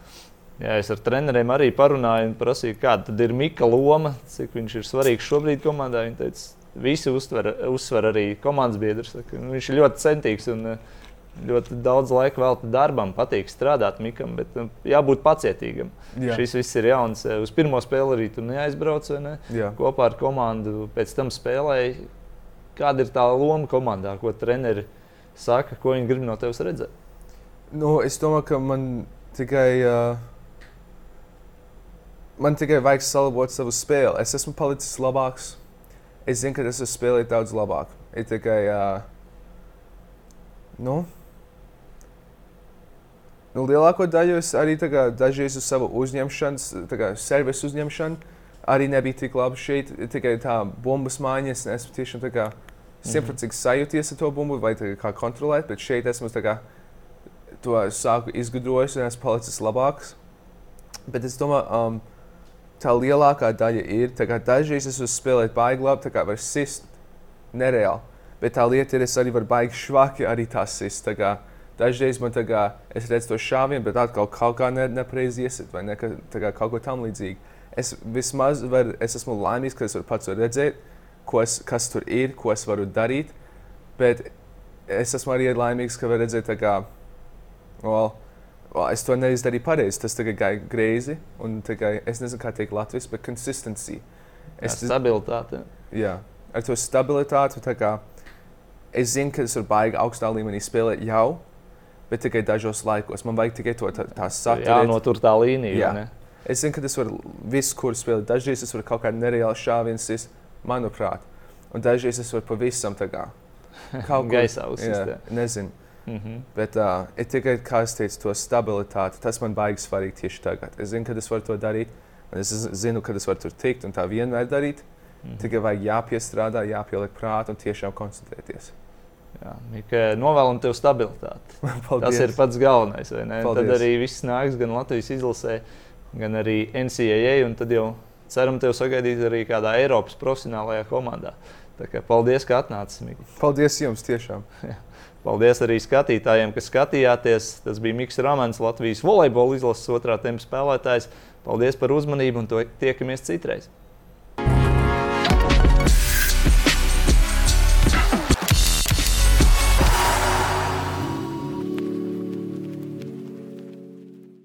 Jā, es ar treneriem arī parunāju un prasīju, kāda ir Mika loma, cik viņš ir svarīgs šobrīd komandā. Viņa teica, visi uztver, uzsver arī komandas biedrs. Nu, viņš ir ļoti centīgs un eh, ļoti daudz laika veltīja darbam, patīk strādāt Mikam, bet nu, jābūt pacietīgam. Jā. Šis viss ir jauns. Eh, uz pirmo spēli arī tu neaizbrauc ne? Jā. kopā ar komandu. Pēc tam spēlēji. Kāda ir tā loma komandā, ko treneri saka, ko viņi grib no tevis redzēt? Nu, es domāju, ka man tikai. Uh man tikai vajag salabot savu spēli. Es esmu palicis labāks. Es zinu, ka es esmu spēlējis daudz labāk. Ir tikai. Uh, nu, nu, lielāko daļu es arī kā, dažreiz uz savu uzņemšanas, servisu uzņemšanu, arī nebija tik labi šeit. Tikai tā bumbas mājiņa, es tiešām tā kā simtprocentīgi mhm. sajūties ar to bumbu, vai kā kontrolēt, bet šeit esmu kā, to sāku izgudrojis un esmu palicis labāks. Bet es domāju, um, tā lielākā daļa ir. Dažreiz es varu spēlēt baigi labi, tā kā var sist nereāli. Bet tā lieta ir, es arī varu baigi švaki arī tā sist. Tā kā, dažreiz man tā kā, es redzu to šāvienu, bet atkal kaut kā ne, nepareizi iesit vai ne, ka, kā, kaut ko tam līdzīgu. Es vismaz var, es esmu laimīgs, ka es varu pats redzēt, es, kas tur ir, ko es varu darīt. Bet es esmu arī laimīgs, ka var redzēt, kā, well, well, es to neizdarīju pareizi. Tas tagad gāja greizi. Tikai, es nezinu, kā teikt latviešu, bet konsistencija. Es, jā, stabilitāte. Jā, ar to stabilitāti. Kā, es zinu, ka es varu baigi augstā līmenī spēlēt jau, bet tikai dažos laikos. Man vajag tikai to tā, tā saturēt. Jā, notur tā līnija. Jā. Es zinu, ka es varu visu, kur spēlēt. Dažreiz es varu kaut kādā nereāli šāviens, manuprāt. Un dažreiz es varu pavisam tā kā <laughs> kaut kā gaisā uzsākt. Nezinu. Mm -hmm. Bet uh, ir tikai, kā es teicu, to stabilitāti. Tas man baigi svarīgi tieši tagad. Es zinu, ka es varu to darīt, un es zinu, ka es varu tur tikt un tā vienmēr darīt. Mm -hmm. Tikai vajag jāpiestrādā, jāpieliek prātā un tiešām koncentrēties. Jā, novēlam tev stabilitāti. <laughs> Tas ir pats galvenais. Tad arī viss nāks gan Latvijas izlasē, gan arī NCAA. Un tad jau ceram tevi sagaidīt arī kādā Eiropas profesionālajā komandā. Tā kā paldies, ka atnācis. Mika. Paldies jums tiešām. Paldies arī skatītājiem, kas skatījāties. Tas bija Mikls Rāmans, Latvijas volejbola izlases otrā tempa spēlētājs. Paldies par uzmanību un tiekamies citreiz!